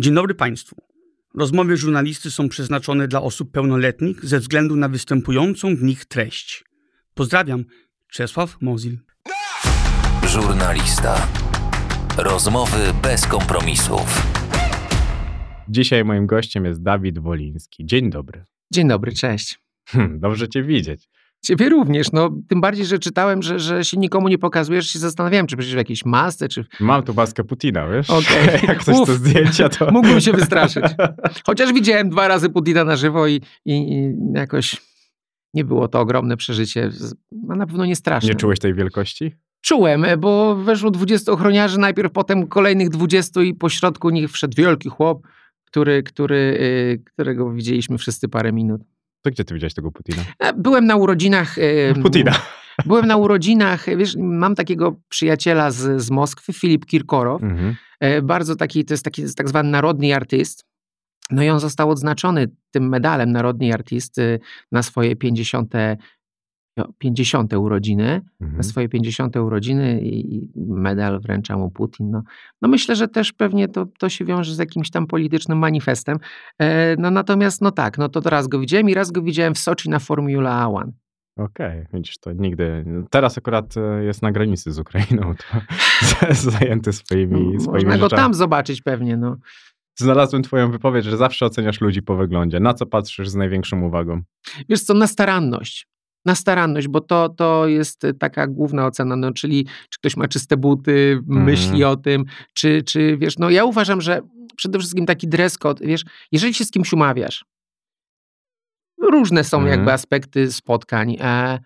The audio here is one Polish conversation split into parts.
Dzień dobry Państwu. Rozmowy żurnalisty są przeznaczone dla osób pełnoletnich ze względu na występującą w nich treść. Pozdrawiam, Czesław Mozil. Żurnalista. Rozmowy bez kompromisów. Dzisiaj moim gościem jest Dawid Woliński. Dzień dobry. Dzień dobry, cześć. Hmm, dobrze Cię widzieć. Ciebie również, no tym bardziej, że czytałem, że, że się nikomu nie pokazujesz, się zastanawiałem, czy przecież w jakiejś masce, czy... Mam tu maskę Putina, wiesz? Okej. Jak ktoś Uf. to zdjęcia, to... Mógłbym się wystraszyć. Chociaż widziałem dwa razy Putina na żywo i, i, i jakoś nie było to ogromne przeżycie, a na pewno nie straszne. Nie czułeś tej wielkości? Czułem, bo weszło 20 ochroniarzy, najpierw potem kolejnych 20 i pośrodku nich wszedł wielki chłop, który, który, y, którego widzieliśmy wszyscy parę minut. To gdzie Ty widziałeś tego Putina? E, Byłem na urodzinach... Putina. Byłem na urodzinach, wiesz, mam takiego przyjaciela z, z Moskwy, Filip Kirkorow. Mhm. E, Bardzo taki, to jest taki tak zwany narodny artyst. No i on został odznaczony tym medalem narodny artyst na swoje 50, no, 50 urodziny. Na Mhm. swoje 50 urodziny i medal wręcza mu Putin. No, no myślę, że też pewnie to, to się wiąże z jakimś tam politycznym manifestem. E, No natomiast, no tak, no to raz go widziałem i raz go widziałem w Soczi na Formula One. Okej, widzisz, to nigdy... Teraz akurat e, jest na granicy z Ukrainą, to zajęty swoimi, swoimi No, Można go tam zobaczyć pewnie, no. Znalazłem Twoją wypowiedź, że zawsze oceniasz ludzi po wyglądzie. Na co patrzysz z największą uwagą? Wiesz co, na staranność. Na staranność, bo to, to jest y, taka główna ocena, no, czyli czy ktoś ma czyste buty, Mhm. myśli o tym, czy, czy wiesz, no ja uważam, że przede wszystkim taki dress code, wiesz, jeżeli się z kimś umawiasz, różne są Mhm. jakby aspekty spotkań. E,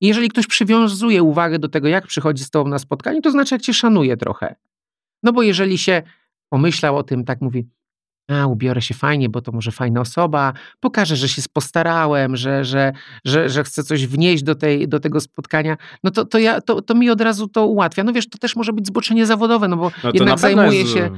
jeżeli ktoś przywiązuje uwagę do tego, jak przychodzi z tobą na spotkanie, to znaczy, jak cię szanuje trochę. No bo jeżeli się pomyślał o tym, tak mówi, a ubiorę się fajnie, bo to może fajna osoba, pokażę, że się postarałem, że, że, że, że chcę coś wnieść do, tej, do tego spotkania, no to, to, ja, to, to mi od razu to ułatwia. No wiesz, to też może być zboczenie zawodowe, no bo No jednak jest się...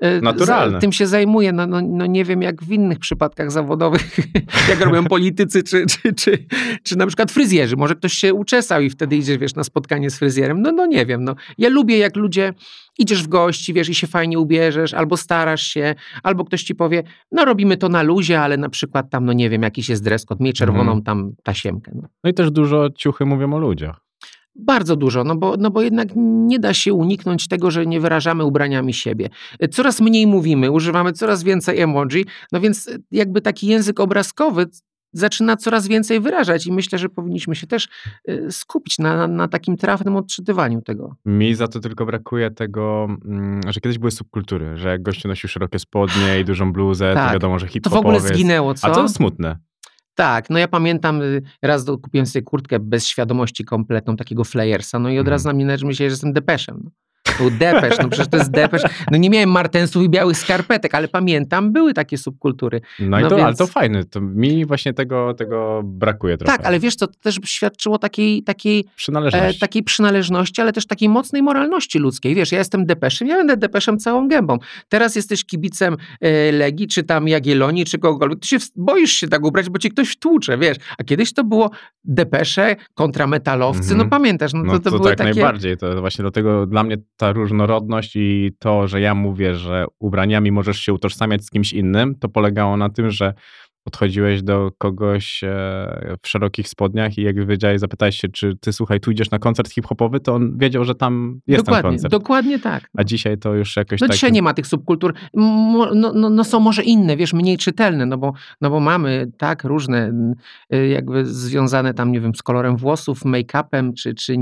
e, naturalne. Tym się zajmuje. No, no, no nie wiem, jak w innych przypadkach zawodowych, jak robią politycy, czy, czy, czy, czy na przykład fryzjerzy. Może ktoś się uczesał i wtedy idziesz, wiesz, na spotkanie z fryzjerem. No, no nie wiem. No. Ja lubię, jak ludzie idziesz w gości, wiesz, i się fajnie ubierzesz, albo starasz się, albo ktoś ci powie, no robimy to na luzie, ale na przykład tam, no nie wiem, jakiś jest dress code, miej czerwoną Mhm. tam tasiemkę. No. No i też dużo ciuchy mówią o ludziach. Bardzo dużo, no bo, no bo jednak nie da się uniknąć tego, że nie wyrażamy ubraniami siebie. Coraz mniej mówimy, używamy coraz więcej emoji, no więc jakby taki język obrazkowy zaczyna coraz więcej wyrażać i myślę, że powinniśmy się też y, skupić na, na, na takim trafnym odczytywaniu tego. Mi za to tylko brakuje tego, mm, że kiedyś były subkultury, że jak gościu nosił szerokie spodnie i dużą bluzę, to Tak. wiadomo, że To w ogóle zginęło, co? A to smutne. Tak, no ja pamiętam, y, raz kupiłem sobie kurtkę bez świadomości kompletną, takiego flayersa, no i od Mhm. razu na mnie należy myśleć, że jestem depeszem. No. To depesz, no przecież to jest depesz. No nie miałem martensów i białych skarpetek, ale pamiętam, były takie subkultury. No, i No to, ale więc- to fajne. To mi właśnie tego, tego brakuje trochę. Tak, ale wiesz co, to też świadczyło takiej, takiej, e, Przynależność. takiej przynależności, ale też takiej mocnej moralności ludzkiej. Wiesz, ja jestem depeszem, ja będę depeszem całą gębą. Teraz jesteś kibicem e, Legii, czy tam Jagiellonii, czy kogokolwiek. Ty się boisz się tak ubrać, bo ci ktoś wtłucze, wiesz. A kiedyś to było depesze kontra metalowcy, Mhm. no pamiętasz, no to, No to, to, były tak takie... najbardziej. To właśnie dlatego dla mnie ta różnorodność i to, że ja mówię, że ubraniami możesz się utożsamiać z kimś innym, to polegało na tym, że podchodziłeś do kogoś e, w szerokich spodniach i jak wiedziałeś, zapytałeś się, czy ty słuchaj, tu idziesz na koncert hip-hopowy, to on wiedział, że tam jest ten dokładnie, koncert. dokładnie tak. A dzisiaj to już jakoś No tak... dzisiaj nie ma tych subkultur. No, no, no są może inne, wiesz, mniej czytelne, no bo, no bo mamy tak różne, y, jakby związane tam, nie wiem, z kolorem włosów, make-upem, czy, czy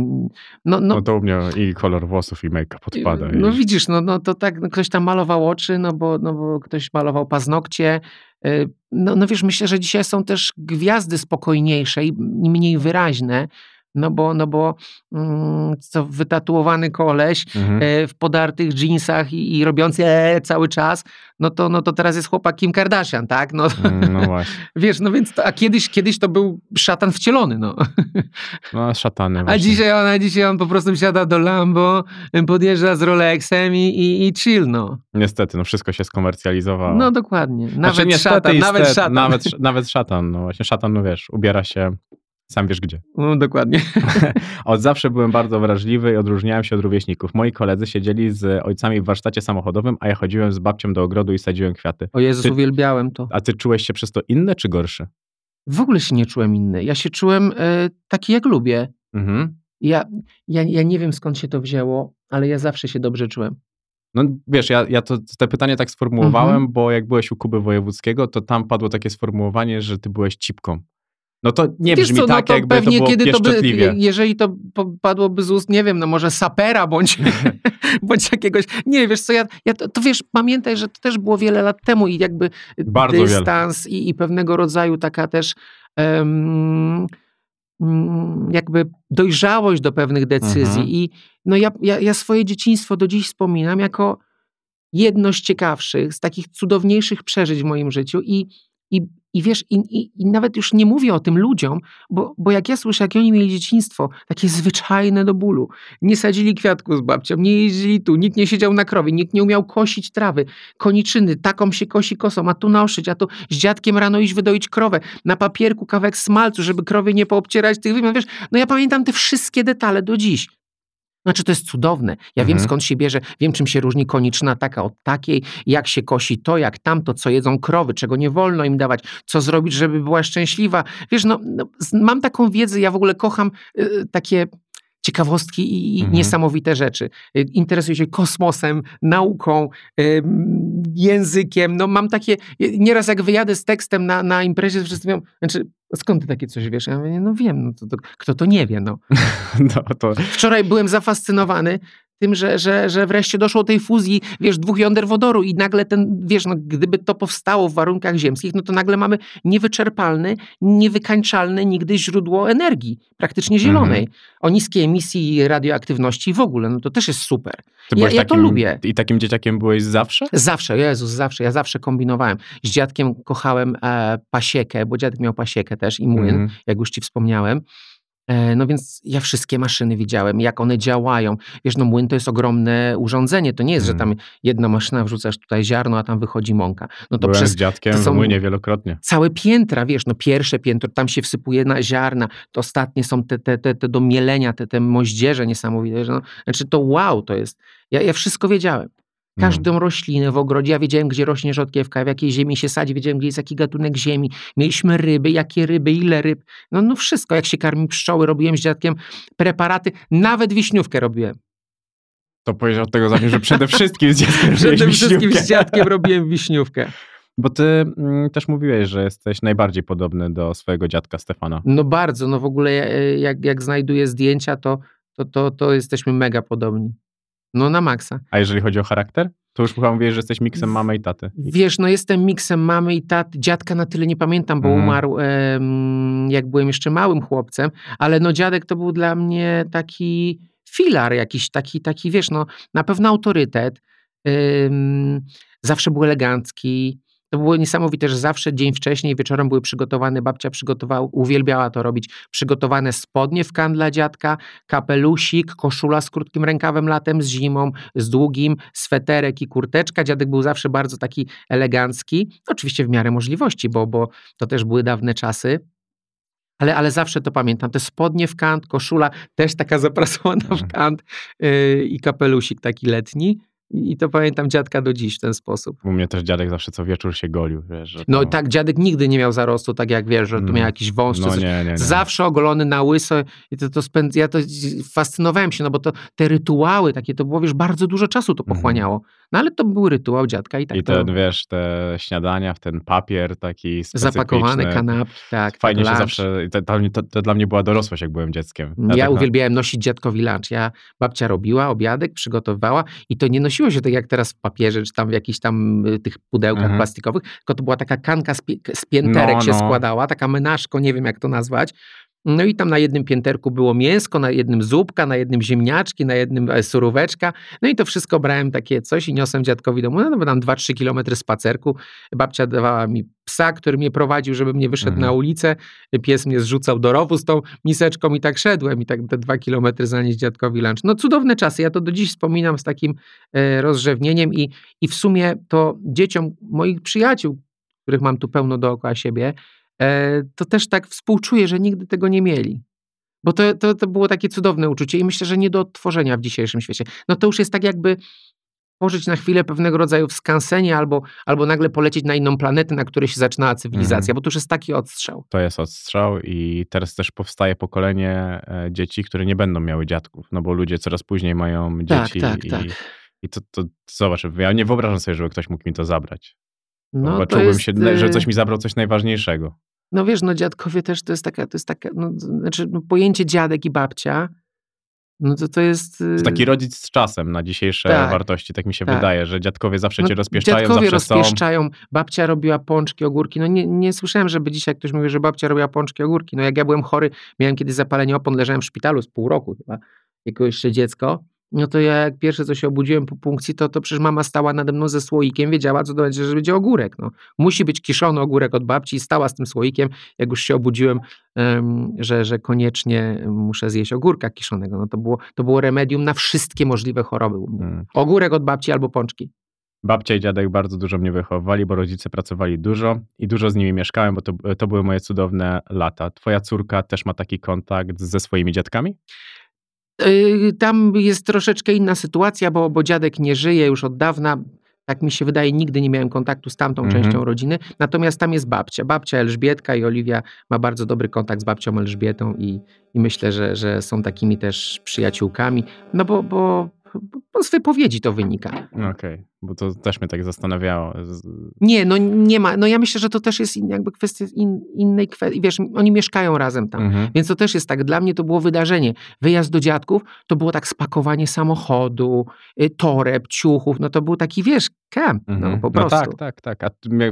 no, no, No to u mnie i kolor włosów i make-up odpada. no i... widzisz, no, no to tak, no ktoś tam malował oczy, no bo, no bo ktoś malował paznokcie. Y, No, no wiesz, myślę, że dzisiaj są też gwiazdy spokojniejsze i i mniej wyraźne, no bo, no bo mm, co wytatuowany koleś Mhm. e, w podartych jeansach i, i robiący e, cały czas, no to, no to teraz jest chłopak Kim Kardashian, tak? No, Mm, No właśnie. wiesz, no więc, to, a kiedyś, kiedyś to był szatan wcielony, no. No szatany A właśnie. dzisiaj on, a dzisiaj on po prostu wsiada do Lambo, podjeżdża z Rolexem i, i, i chill, no. Niestety, no wszystko się skomercjalizowało. No dokładnie. Nawet Znaczy, niestety, szatan, nawet szatan. Nawet, nawet szatan, no właśnie szatan, no wiesz, ubiera się Sam wiesz gdzie. No, dokładnie. Od zawsze byłem bardzo wrażliwy i odróżniałem się od rówieśników. Moi koledzy siedzieli z ojcami w warsztacie samochodowym, a ja chodziłem z babcią do ogrodu i sadziłem kwiaty. O Jezus, Ty- uwielbiałem to. A ty czułeś się przez to inny czy gorszy? W ogóle się nie czułem inny. Ja się czułem e, taki, jak lubię. Mhm. Ja, ja, ja nie wiem, skąd się to wzięło, ale ja zawsze się dobrze czułem. No wiesz, ja, ja to, te pytanie tak sformułowałem, Mhm. bo jak byłeś u Kuby Wojewódzkiego, to tam padło takie sformułowanie, że ty byłeś cipką. No to nie Wiesz brzmi co, no tak, to jakby to pewnie było kiedy to by, jeżeli to padłoby z ust, nie wiem, no może sapera bądź, bądź jakiegoś, nie wiesz co, ja, ja to, to wiesz, pamiętaj, że to też było wiele lat temu i jakby Bardzo dystans i, i pewnego rodzaju taka też mm, jakby dojrzałość do pewnych decyzji. Mhm. i no ja, ja, ja swoje dzieciństwo do dziś wspominam jako jedno z ciekawszych, z takich cudowniejszych przeżyć w moim życiu i, i, i wiesz, i, i, i nawet już nie mówię o tym ludziom, bo, bo jak ja słyszę, jak oni mieli dzieciństwo, takie zwyczajne do bólu, nie sadzili kwiatku z babcią, nie jeździli tu, nikt nie siedział na krowie, nikt nie umiał kosić trawy, koniczyny, taką się kosi kosą, a tu naoszyć, a tu z dziadkiem rano iść wydoić krowę, na papierku kawałek smalcu, żeby krowie nie poobcierać tych wymian, wiesz, no ja pamiętam te wszystkie detale do dziś. Znaczy, to jest cudowne. Ja wiem, Mhm. skąd się bierze, wiem, czym się różni koniczna taka od takiej, jak się kosi to, jak tamto, co jedzą krowy, czego nie wolno im dawać, co zrobić, żeby była szczęśliwa. Wiesz, no, no mam taką wiedzę, ja w ogóle kocham y, takie ciekawostki i, i Mhm. niesamowite rzeczy. Y, Interesuję się kosmosem, nauką, językiem. No mam takie, y, nieraz jak wyjadę z tekstem na, na imprezie, wszyscy mówią, znaczy, skąd ty takie coś wiesz? Ja mówię, no wiem, no to, to, kto to nie wie, no. No, to, Wczoraj byłem zafascynowany tym, że, że, że wreszcie doszło do tej fuzji, wiesz, dwóch jąder wodoru i nagle ten, wiesz, no, gdyby to powstało w warunkach ziemskich, no to nagle mamy niewyczerpalne, niewykańczalne nigdy źródło energii, praktycznie zielonej, o niskiej emisji radioaktywności w ogóle, no to też jest super. Ja- ja to takim, lubię. I takim dzieciakiem byłeś zawsze? Zawsze, Jezus, zawsze, ja zawsze kombinowałem. Z dziadkiem kochałem e, pasiekę, bo dziadek miał pasiekę też i młyn, Mhm. jak już ci wspomniałem. E, No więc ja wszystkie maszyny widziałem, jak one działają. Wiesz, no młyn to jest ogromne urządzenie. To nie jest, że tam Mhm. jedna maszyna wrzucasz tutaj ziarno, a tam wychodzi mąka. No to Byłem przez z dziadkiem to w są- młynie wielokrotnie. całe piętra, wiesz, no pierwsze piętro, tam się wsypuje na ziarna, to ostatnie są te, te, te, te do mielenia, te, te moździerze niesamowite. Że no, znaczy to wow, to jest. Ja, ja wszystko wiedziałem. No. Każdą roślinę w ogrodzie, ja wiedziałem, gdzie rośnie rzodkiewka, w jakiej ziemi się sadzi, wiedziałem, gdzie jest jaki gatunek ziemi. Mieliśmy ryby, jakie ryby, ile ryb. No, no wszystko, jak się karmi pszczoły, robiłem z dziadkiem preparaty, nawet wiśniówkę robiłem. To powiedział od tego zanim, że przede wszystkim z dziadkiem Przede wszystkim z dziadkiem robiłem wiśniówkę. Bo ty mm, też mówiłeś, że jesteś najbardziej podobny do swojego dziadka Stefana. No bardzo, no w ogóle e, jak, jak znajduję zdjęcia, to, to, to, to jesteśmy mega podobni. No na maksa. A jeżeli chodzi o charakter? To już chyba mówiłeś, że jesteś miksem mamy i taty. Wiesz, no jestem miksem mamy i taty. Dziadka na tyle nie pamiętam, bo Mhm. umarł jak byłem jeszcze małym chłopcem, ale no dziadek to był dla mnie taki filar jakiś, taki, taki wiesz, no na pewno autorytet. Zawsze był elegancki. To było niesamowite, że zawsze dzień wcześniej, wieczorem były przygotowane, babcia przygotowała, uwielbiała to robić, przygotowane spodnie w kan dla dziadka, kapelusik, koszula z krótkim rękawem latem, z zimą, z długim, sweterek i kurteczka. Dziadek był zawsze bardzo taki elegancki, oczywiście w miarę możliwości, bo, bo to też były dawne czasy. Ale, ale zawsze to pamiętam. Te spodnie w kant, koszula też taka zaprasowana w Mhm. kant yy, i kapelusik taki letni. I to pamiętam dziadka do dziś w ten sposób. U mnie też dziadek zawsze co wieczór się golił, wiesz, No tak, dziadek nigdy nie miał zarostu, tak jak wiesz, że tu miał jakiś wąż. czy No nie, nie, nie. Zawsze ogolony na łyso i to, to spęd... ja to fascynowałem się, no bo to te rytuały takie, to było, wiesz, bardzo dużo czasu to Mhm. pochłaniało. No ale to był rytuał dziadka i tak I to ten, wiesz, te śniadania w ten papier taki zapakowane specyficzny. kanapki, tak. Fajnie tak, się lunch. zawsze, to, to, to, to dla mnie była dorosłość, jak byłem dzieckiem. Ja tak, uwielbiałem nosić dziadkowi lunch. Ja, babcia robiła obiadek, przygotowywała i to nie nosiło się tak jak teraz w papierze, czy tam w jakichś tam y, tych pudełkach Mhm. plastikowych, tylko to była taka kanka z, pie- z pięterek No, się no. składała, taka menażko, nie wiem jak to nazwać. No i tam na jednym pięterku było mięsko, na jednym zupka, na jednym ziemniaczki, na jednym e, suróweczka. No i to wszystko brałem takie coś i niosłem dziadkowi do domu. No to tam 2-3 kilometry spacerku. Babcia dawała mi psa, który mnie prowadził, żebym nie wyszedł Mhm. na ulicę. Pies mnie zrzucał do rowu z tą miseczką i tak szedłem i tak te dwa kilometry zanieść dziadkowi lunch. No cudowne czasy. Ja to do dziś wspominam z takim e, rozrzewnieniem i, i w sumie to dzieciom moich przyjaciół, których mam tu pełno dookoła siebie, to też tak współczuję, że nigdy tego nie mieli. Bo to, to, to było takie cudowne uczucie i myślę, że nie do odtworzenia w dzisiejszym świecie. No to już jest tak jakby pożyć na chwilę pewnego rodzaju w skansenie albo, albo nagle polecieć na inną planetę, na której się zaczynała cywilizacja, Mhm. bo to już jest taki odstrzał. To jest odstrzał i teraz też powstaje pokolenie e, dzieci, które nie będą miały dziadków, no bo ludzie coraz później mają Tak, dzieci tak, i, tak. i to, to zobacz, ja nie wyobrażam sobie, żeby ktoś mógł mi to zabrać. No, to czułbym jest, się, że y, coś mi zabrał coś najważniejszego. No wiesz, no dziadkowie też to jest taka, to jest taka, no, znaczy no, pojęcie dziadek i babcia, no to to jest... To jest taki rodzic z czasem na dzisiejsze Tak, wartości, tak mi się tak. wydaje, że dziadkowie zawsze no, cię rozpieszczają, Dziadkowie zawsze są. rozpieszczają, babcia robiła pączki, ogórki. No nie, nie słyszałem, żeby dzisiaj ktoś mówił, że babcia robiła pączki, ogórki. No jak ja byłem chory, miałem kiedyś zapalenie opon, leżałem w szpitalu z pół roku chyba, jako jeszcze dziecko. No to ja jak pierwsze co się obudziłem po punkcji, to, to przecież mama stała nade mną ze słoikiem, wiedziała co to będzie, że będzie ogórek. No. Musi być kiszony ogórek od babci i stała z tym słoikiem, jak już się obudziłem, em, że, że koniecznie muszę zjeść ogórka kiszonego. No to było, to było remedium na wszystkie możliwe choroby. u mnie. Mm. Ogórek od babci albo pączki. Babcia i dziadek bardzo dużo mnie wychowywali, bo rodzice pracowali dużo i dużo z nimi mieszkałem, bo to, to były moje cudowne lata. Twoja córka też ma taki kontakt ze swoimi dziadkami? Yy, Tam jest troszeczkę inna sytuacja, bo, bo dziadek nie żyje już od dawna. Tak mi się wydaje, nigdy nie miałem kontaktu z tamtą Mhm. częścią rodziny. Natomiast tam jest babcia. Babcia Elżbietka i Oliwia ma bardzo dobry kontakt z babcią Elżbietą i, i myślę, że, że są takimi też przyjaciółkami. No bo, bo z wypowiedzi to wynika. Okej, bo to też mnie tak zastanawiało. Nie, no nie ma. No ja myślę, że to też jest jakby kwestia in, innej kwestii. Wiesz, oni mieszkają razem tam. Mhm. Więc to też jest tak, dla mnie to było wydarzenie. Wyjazd do dziadków to było tak spakowanie samochodu, y, toreb, ciuchów, no to był taki, wiesz, kemp, no Mhm. po prostu. tak, tak, tak. A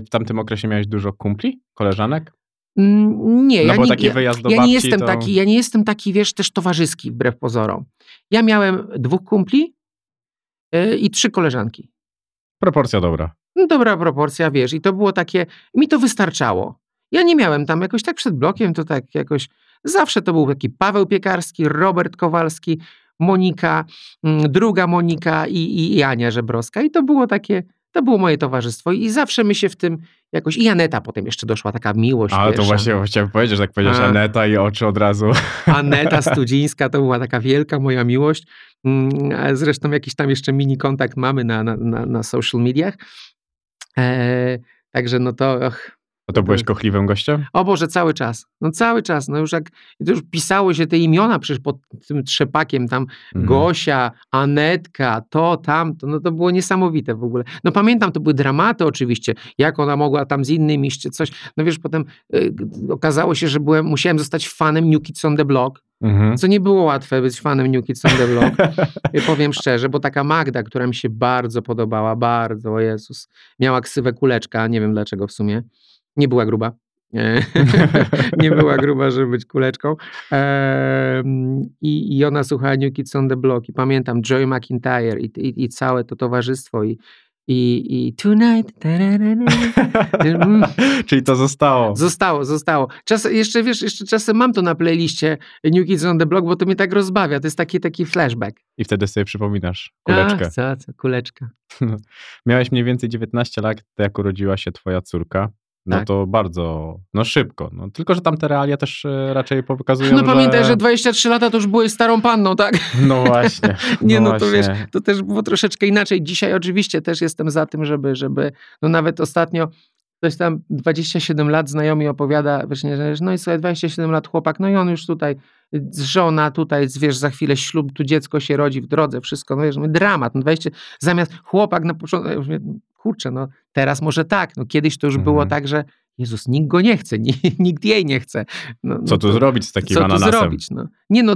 w tamtym okresie miałeś dużo kumpli, koleżanek? Mm, Nie, No ja, nie, ja, wyjazd do ja nie jestem to- taki, ja nie jestem taki, wiesz, też towarzyski wbrew pozorom. Ja miałem dwóch kumpli y, i trzy koleżanki. Proporcja dobra. No dobra proporcja, wiesz, i to było takie, mi to wystarczało. Ja nie miałem tam jakoś tak przed blokiem, to tak jakoś, zawsze to był taki Paweł Piekarski, Robert Kowalski, Monika, mm, druga Monika i, i, i Ania Żebrowska i to było takie, to było moje towarzystwo i zawsze my się w tym jakoś, i Aneta potem jeszcze doszła, taka miłość, Ale to właśnie chciałem powiedzieć, że tak powiedziałeś A. Aneta i oczy od razu. Aneta Studzińska to była taka wielka moja miłość. Mm, Zresztą jakiś tam jeszcze mini kontakt mamy na, na, na, na social mediach. E, także no to, och, A to byłeś kochliwym gościem? o Boże, cały czas. No cały czas. No już jak to już pisało się te imiona przecież pod tym trzepakiem, tam Mhm. Gosia, Anetka, to, tamto, no to było niesamowite w ogóle. No pamiętam, to były dramaty oczywiście, jak ona mogła tam z innymi jeszcze coś. No wiesz, potem y, okazało się, że byłem, musiałem zostać fanem New Kids on the Block, Mhm. co nie było łatwe być fanem New Kids on the Block, powiem szczerze, bo taka Magda, która mi się bardzo podobała, bardzo, o Jezus, miała ksywę kuleczka, nie wiem dlaczego w sumie, nie była gruba. E, nie była gruba, żeby być kuleczką. I, I ona słuchała New Kids on the Block i pamiętam Joy McIntyre i, i, i całe to towarzystwo i, i, i Tonight. Mm. Czyli to zostało. Zostało, zostało. Czas, jeszcze wiesz, jeszcze czasem mam to na playliście New Kids on the Block, bo to mnie tak rozbawia. To jest taki, taki flashback. I wtedy sobie przypominasz kuleczkę. Ach, co, co, kuleczka. Miałeś mniej więcej 19 lat, jak urodziła się twoja córka. No Tak. to bardzo, no szybko. No, tylko, że tamte realia też e, raczej pokazują, No że... pamiętaj, że 23 lata to już byłeś starą panną, tak? No właśnie. Nie, no, to wiesz, to też było troszeczkę inaczej. Dzisiaj oczywiście też jestem za tym, żeby, żeby no nawet ostatnio ktoś tam 27 lat znajomi opowiada, właśnie, że no i słuchaj, 27 lat chłopak, no i on już tutaj, żona tutaj, wiesz, za chwilę ślub, tu dziecko się rodzi w drodze, wszystko, no wiesz, no dramat, no 20, zamiast chłopak na początku, kurczę, no teraz może tak, no kiedyś to już było Mhm. tak, że Jezus, nikt go nie chce, ni- nikt jej nie chce. No, Co no tu to- zrobić z takim co tu ananasem? zrobić? No. Nie no,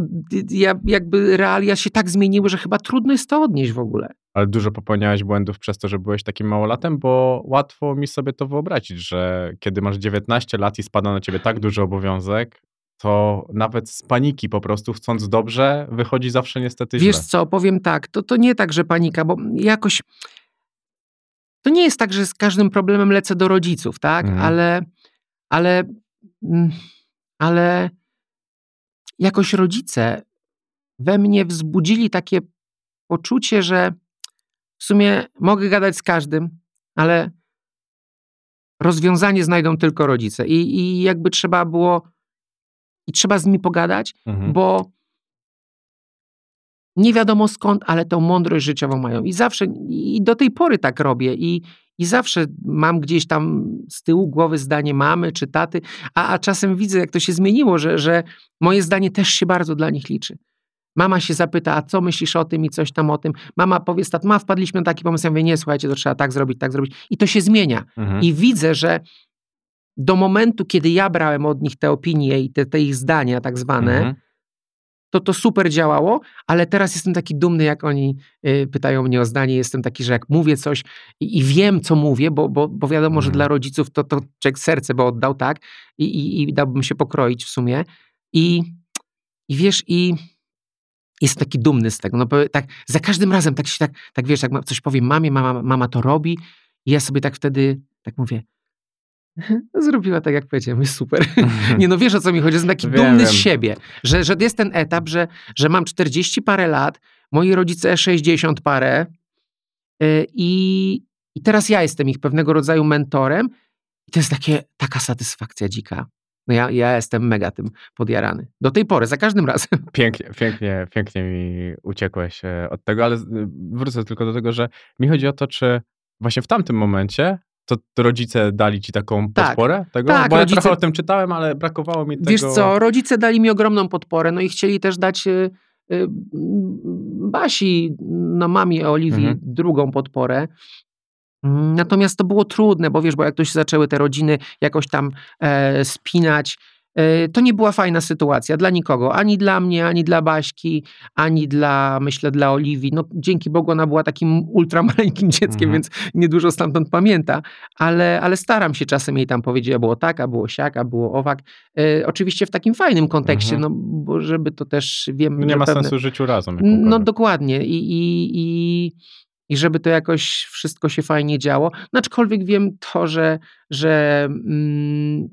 ja, jakby realia się tak zmieniły, że chyba trudno jest to odnieść w ogóle. Ale dużo popełniałeś błędów przez to, że byłeś takim małolatem, bo łatwo mi sobie to wyobrazić, że kiedy masz 19 lat i spada na ciebie tak duży obowiązek, to nawet z paniki po prostu chcąc dobrze, wychodzi zawsze niestety Wiesz źle. co, powiem tak, to, to nie tak, że panika, bo jakoś to nie jest tak, że z każdym problemem lecę do rodziców, tak? Mhm. Ale, ale, mm, ale jakoś rodzice we mnie wzbudzili takie poczucie, że w sumie mogę gadać z każdym, ale rozwiązanie znajdą tylko rodzice. I, I jakby trzeba było, i trzeba z nimi pogadać, Mhm. bo nie wiadomo skąd, ale tą mądrość życiową mają. I zawsze, i do tej pory tak robię. I, i zawsze mam gdzieś tam z tyłu głowy zdanie mamy czy taty, a, a czasem widzę, jak to się zmieniło, że, że moje zdanie też się bardzo dla nich liczy. Mama się zapyta, a co myślisz o tym i coś tam o tym. Mama powie, stat, ma, wpadliśmy na taki pomysł. Ja mówię, nie, słuchajcie, to trzeba tak zrobić, tak zrobić. I to się zmienia. Mhm. I widzę, że do momentu, kiedy ja brałem od nich te opinie i te, te ich zdania tak zwane, Mhm. To to super działało, ale teraz jestem taki dumny, jak oni y, pytają mnie o zdanie. Jestem taki, że jak mówię coś i, i wiem, co mówię, bo, bo, bo wiadomo, że Mhm. dla rodziców to, to człowiek serce by oddał, tak? I, i, I dałbym się pokroić w sumie. I, i wiesz, i jestem taki dumny z tego. No, bo tak, za każdym razem tak się tak, tak wiesz, jak coś powiem mamie, mama, mama to robi i ja sobie tak wtedy tak mówię, zrobiła tak, jak powiedziałem, jest super. Nie no, wiesz o co mi chodzi, jestem taki Wiem, dumny z wiem. siebie, że, że jest ten etap, że, że mam 40 parę lat, moi rodzice 60 parę yy, i, i teraz ja jestem ich pewnego rodzaju mentorem i to jest takie, taka satysfakcja dzika. No ja, ja jestem mega tym podjarany. Do tej pory, za każdym razem. Pięknie, pięknie, pięknie mi uciekłeś e, od tego, ale z- wrócę tylko do tego, że mi chodzi o to, czy właśnie w tamtym momencie to, to rodzice dali ci taką Tak. podporę tego? Tak, Bo ja rodzice- trochę o tym czytałem, ale brakowało mi tego. Wiesz co, rodzice dali mi ogromną podporę, no i chcieli też dać y, y, Basi, no mamie Oliwii, Mhm. drugą podporę. Mm, Natomiast to było trudne, bo wiesz, bo jak to się zaczęły te rodziny jakoś tam e, spinać, to nie była fajna sytuacja dla nikogo, ani dla mnie, ani dla Baśki, ani dla, myślę, dla Oliwii. No dzięki Bogu ona była takim ultramaleńkim dzieckiem, Mhm. więc niedużo stamtąd pamięta, ale, ale staram się czasem jej tam powiedzieć, a było tak, a było siak, a było owak. E, oczywiście w takim fajnym kontekście, Mhm. no bo żeby to też wiem, No nie ma pewne... sensu życiu razem. No dokładnie I, i, i, i żeby to jakoś wszystko się fajnie działo. No, aczkolwiek wiem to, że, że mm,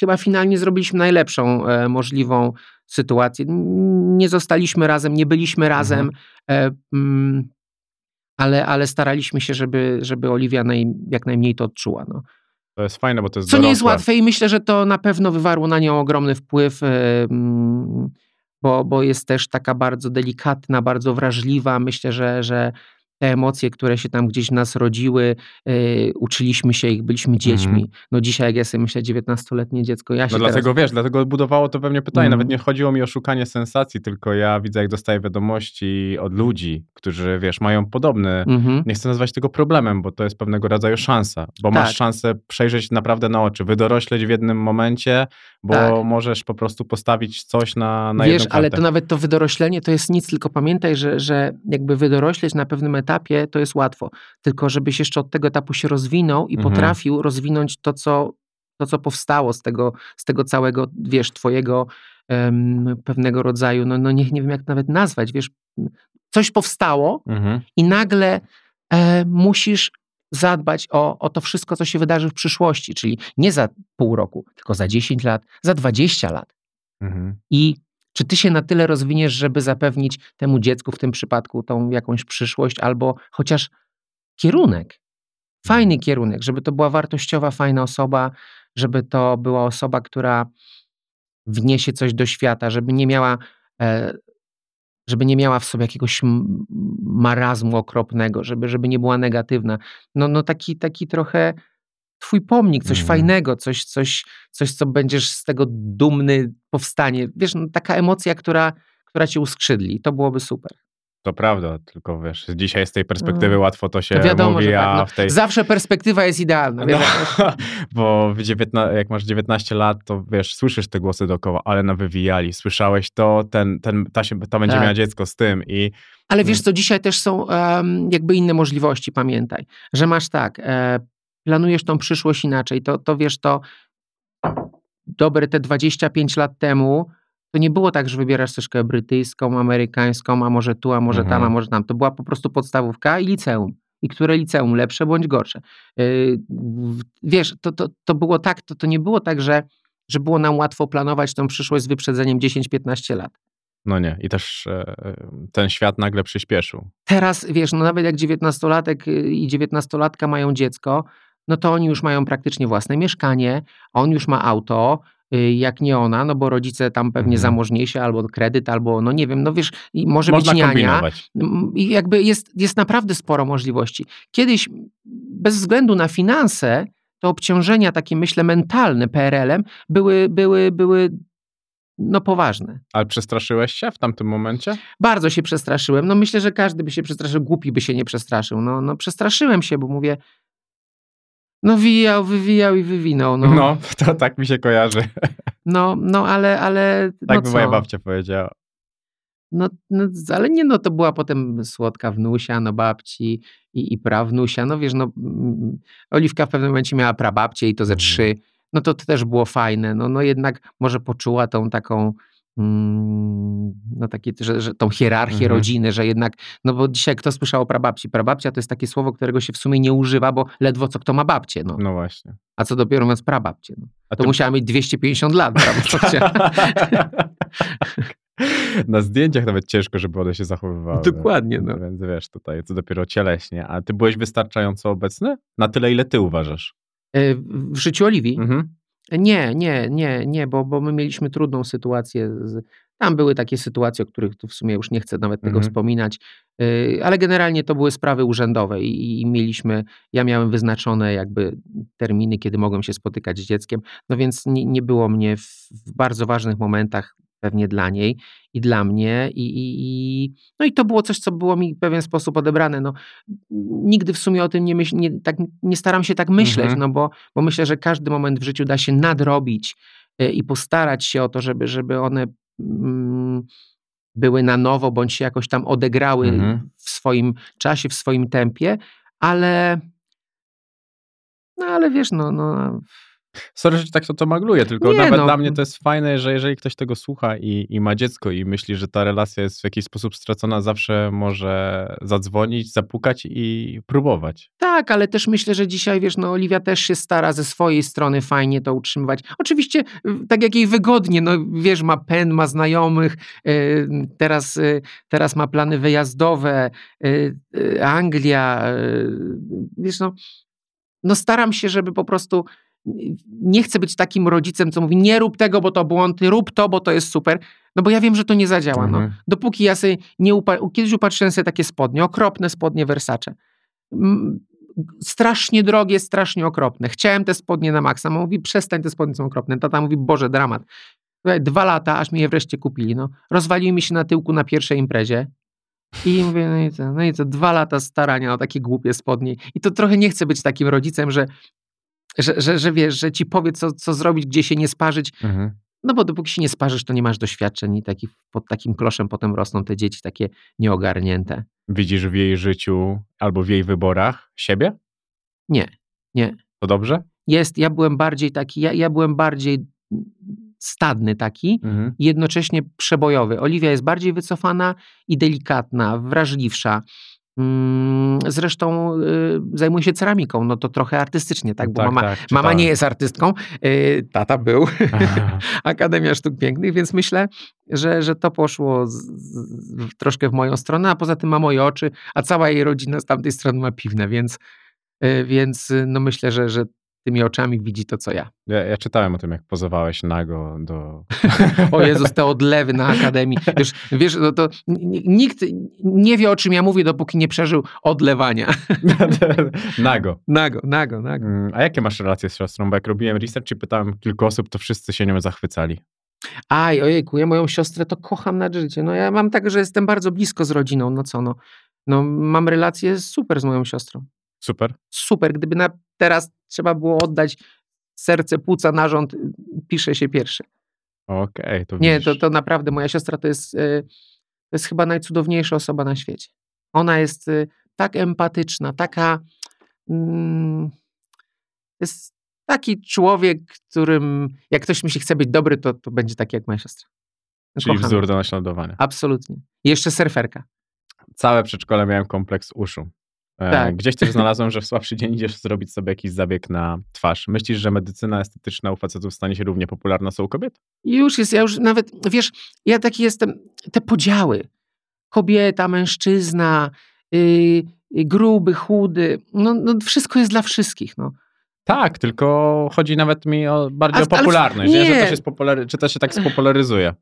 chyba finalnie zrobiliśmy najlepszą e, możliwą sytuację. Nie zostaliśmy razem, nie byliśmy razem, e, mm, ale, ale staraliśmy się, żeby, żeby Oliwia naj, jak najmniej to odczuła. No. To jest fajne, bo to jest Co nie jest dorosłe. łatwe i myślę, że to na pewno wywarło na nią ogromny wpływ, e, mm, bo, bo jest też taka bardzo delikatna, bardzo wrażliwa. Myślę, że, że te emocje, które się tam gdzieś w nas rodziły, e, uczyliśmy się ich, byliśmy dziećmi. No dzisiaj, jak ja sobie myślę, 19-letnie dziecko, ja się No teraz... dlatego wiesz, dlatego budowało to we mnie pytanie. Mhm. Nawet nie chodziło mi o szukanie sensacji, tylko ja widzę, jak dostaję wiadomości od ludzi, którzy wiesz, mają podobne. Mhm. Nie chcę nazwać tego problemem, bo to jest pewnego rodzaju szansa, bo Tak. masz szansę przejrzeć naprawdę na oczy, wydorośleć w jednym momencie, bo Tak. możesz po prostu postawić coś na, na Wiesz, ale to nawet to wydoroślenie to jest nic, tylko pamiętaj, że, że jakby wydorośleć na pewnym etapie to jest łatwo. Tylko żebyś jeszcze od tego etapu się rozwinął i Mhm. potrafił rozwinąć to, co, to, co powstało z tego, z tego całego, wiesz, twojego em, pewnego rodzaju, no, no nie, nie wiem jak nawet nazwać, wiesz, coś powstało Mhm. i nagle e, musisz zadbać o, o to wszystko, co się wydarzy w przyszłości, czyli nie za pół roku, tylko za 10 lat, za 20 lat. Mhm. I czy ty się na tyle rozwiniesz, żeby zapewnić temu dziecku w tym przypadku tą jakąś przyszłość albo chociaż kierunek? Fajny kierunek, żeby to była wartościowa, fajna osoba, żeby to była osoba, która wniesie coś do świata, żeby nie miała, e, żeby nie miała w sobie jakiegoś marazmu okropnego, żeby, żeby nie była negatywna. No, no taki, taki trochę twój pomnik, coś Mhm. fajnego, coś, coś, coś, co będziesz z tego dumny, powstanie. Wiesz, no, taka emocja, która, która cię uskrzydli. To byłoby super. To prawda, tylko wiesz, dzisiaj z tej perspektywy No. łatwo to się To wiadomo, mówi, że tak. No, tej... Zawsze perspektywa jest idealna. No, bo w 19, jak masz 19 lat, to wiesz, słyszysz te głosy dookoła, ale na wywijali, słyszałeś to, ten, ten, ta, się, ta będzie Tak. miała dziecko z tym i Ale wiesz co, dzisiaj też są em, jakby inne możliwości, pamiętaj, że masz tak, e, planujesz tą przyszłość inaczej, to, to wiesz, to dobre te 25 lat temu, to nie było tak, że wybierasz szkołę brytyjską, amerykańską, a może tu, a może tam, a Mhm. może tam. To była po prostu podstawówka i liceum. I które liceum, lepsze bądź gorsze. Yy, wiesz, to, to, to było tak, to, to nie było tak, że, że było nam łatwo planować tą przyszłość z wyprzedzeniem 10-15 lat. no nie, i też e, ten świat nagle przyspieszył. Teraz, wiesz, no nawet jak 19-latek y, i 19-latka mają dziecko, no to oni już mają praktycznie własne mieszkanie, on już ma auto, y, jak nie ona, no bo rodzice tam pewnie Mhm. zamożniejsi, albo kredyt, albo no nie wiem, no wiesz, może Można być niania. I jakby jest, jest naprawdę sporo możliwości. Kiedyś, bez względu na finanse, te obciążenia takie, myślę, mentalne PRL-em były, były, były no poważne. Ale przestraszyłeś się w tamtym momencie? Bardzo się przestraszyłem. No myślę, że każdy by się przestraszył, głupi by się nie przestraszył. No, no przestraszyłem się, bo mówię, no wijał, wywijał i wywinął. No, No, no, to tak mi się kojarzy. no, ale, ale Tak no by moja co? babcia powiedziała. No, no, ale nie, no to była potem słodka wnusia, no babci i, i prawnusia. No wiesz, no Oliwka w pewnym momencie miała prababcię i to ze Mhm. trzy. No to, to też było fajne. No, no jednak może poczuła tą taką no takie, że, że tą hierarchię Mhm. rodziny, że jednak, no bo dzisiaj kto słyszał o prababci? Prababcia to jest takie słowo, którego się w sumie nie używa, bo ledwo co kto ma babcię, no. No właśnie. A co dopiero mówiąc prababcie, no. A To ty- musiała mieć 250 lat, prababcia. Na zdjęciach nawet ciężko, żeby one się zachowywały. Dokładnie, no. Więc wiesz, tutaj co dopiero cieleśnie. A ty byłeś wystarczająco obecny? Na tyle, ile ty uważasz? E, W życiu Oliwii? Mhm. Nie, nie, nie, nie, bo, bo my mieliśmy trudną sytuację. Z, tam były takie sytuacje, o których tu w sumie już nie chcę nawet tego Mhm. wspominać, y, ale generalnie to były sprawy urzędowe i, i mieliśmy, ja miałem wyznaczone jakby terminy, kiedy mogłem się spotykać z dzieckiem, no więc nie, nie było mnie w, w bardzo ważnych momentach pewnie dla niej i dla mnie i, i, i no i to było coś, co było mi w pewien sposób odebrane. No, nigdy w sumie o tym nie, myśl, nie, tak, nie staram się tak myśleć, Mhm. no bo, bo myślę, że każdy moment w życiu da się nadrobić y, i postarać się o to, żeby, żeby one mm, były na nowo, bądź się jakoś tam odegrały Mhm. w swoim czasie, w swoim tempie, ale no ale wiesz, no, no Sorry, że tak to, to magluję, tylko Nie, nawet no. dla mnie to jest fajne, że jeżeli ktoś tego słucha i, i ma dziecko i myśli, że ta relacja jest w jakiś sposób stracona, zawsze może zadzwonić, zapukać i próbować. Tak, ale też myślę, że dzisiaj, wiesz, no Oliwia też się stara ze swojej strony fajnie to utrzymywać. Oczywiście, tak jak jej wygodnie, no wiesz, ma pen, ma znajomych, y, teraz, y, teraz ma plany wyjazdowe, y, y, Anglia, y, wiesz, no, no staram się, żeby po prostu nie chcę być takim rodzicem, co mówi, nie rób tego, bo to błąd, rób to, bo to jest super, no bo ja wiem, że to nie zadziała, no. Mhm. Dopóki ja sobie nie upa- kiedyś upatrzyłem sobie takie spodnie, okropne spodnie Versace. Strasznie drogie, strasznie okropne. Chciałem te spodnie na maksa. Mama mówi, przestań, te spodnie są okropne. Tata mówi, Boże, dramat. Dwa lata, aż mi je wreszcie kupili. No. Rozwaliły mi się na tyłku na pierwszej imprezie. I mówię, no i co, no i co, dwa lata starania o takie głupie spodnie. I to trochę nie chcę być takim rodzicem, że, że, że, że wiesz, że ci powie, co, co zrobić, gdzie się nie sparzyć. Mhm. No bo dopóki się nie sparzysz, to nie masz doświadczeń i taki, pod takim kloszem potem rosną te dzieci takie nieogarnięte. Widzisz w jej życiu albo w jej wyborach siebie? Nie, nie. To dobrze? Jest, ja byłem bardziej taki, ja, ja byłem bardziej stadny taki, Mhm. jednocześnie przebojowy. Oliwia jest bardziej wycofana i delikatna, wrażliwsza. Mm, Zresztą y, zajmuje się ceramiką, no to trochę artystycznie, tak? Bo mama, tak, mama czytałem. nie jest artystką, y, tata był. Akademia Sztuk Pięknych, więc myślę, że, że to poszło z, z, troszkę w moją stronę, a poza tym ma moje oczy, a cała jej rodzina z tamtej strony ma piwne, więc, y, więc no myślę, że, że tymi oczami widzi to, co ja. Ja, ja czytałem o tym, jak pozowałeś nago do... O Jezus, te odlewy na Akademii. Wiesz, wiesz no to nikt nie wie, o czym ja mówię, dopóki nie przeżył odlewania. nago. Nago, nago, nago. Mm, A jakie masz relacje z siostrą? Bo jak robiłem research i pytałem kilku osób, to wszyscy się nią zachwycali. Aj, ojejku, ja moją siostrę to kocham na życie. No ja mam tak, że jestem bardzo blisko z rodziną, no co no. No mam relacje super z moją siostrą. Super. Super, gdyby na teraz trzeba było oddać serce, płuca, narząd, y, pisze się pierwszy. Okej, to Nie, to, to naprawdę moja siostra to jest, y, to jest chyba najcudowniejsza osoba na świecie. Ona jest y, tak empatyczna, taka. Mm, jest taki człowiek, którym jak ktoś myśli, chce być dobry, to, to będzie taki jak moja siostra. Czyli Kocham wzór do naśladowania. Absolutnie. Jeszcze surferka. Całe przedszkole miałem kompleks uszu. E, Tak. Gdzieś też znalazłem, że w słabszy dzień idziesz zrobić sobie jakiś zabieg na twarz. Myślisz, że medycyna estetyczna u facetów stanie się równie popularna co u kobiet? Już jest, ja już nawet, wiesz, ja taki jestem, te podziały. Kobieta, mężczyzna, yy, gruby, chudy, no, no wszystko jest dla wszystkich, no. Tak, tylko chodzi nawet mi o bardziej A- o popularność, nie. że nie. to się, spopulary, czy to się tak spopularyzuje.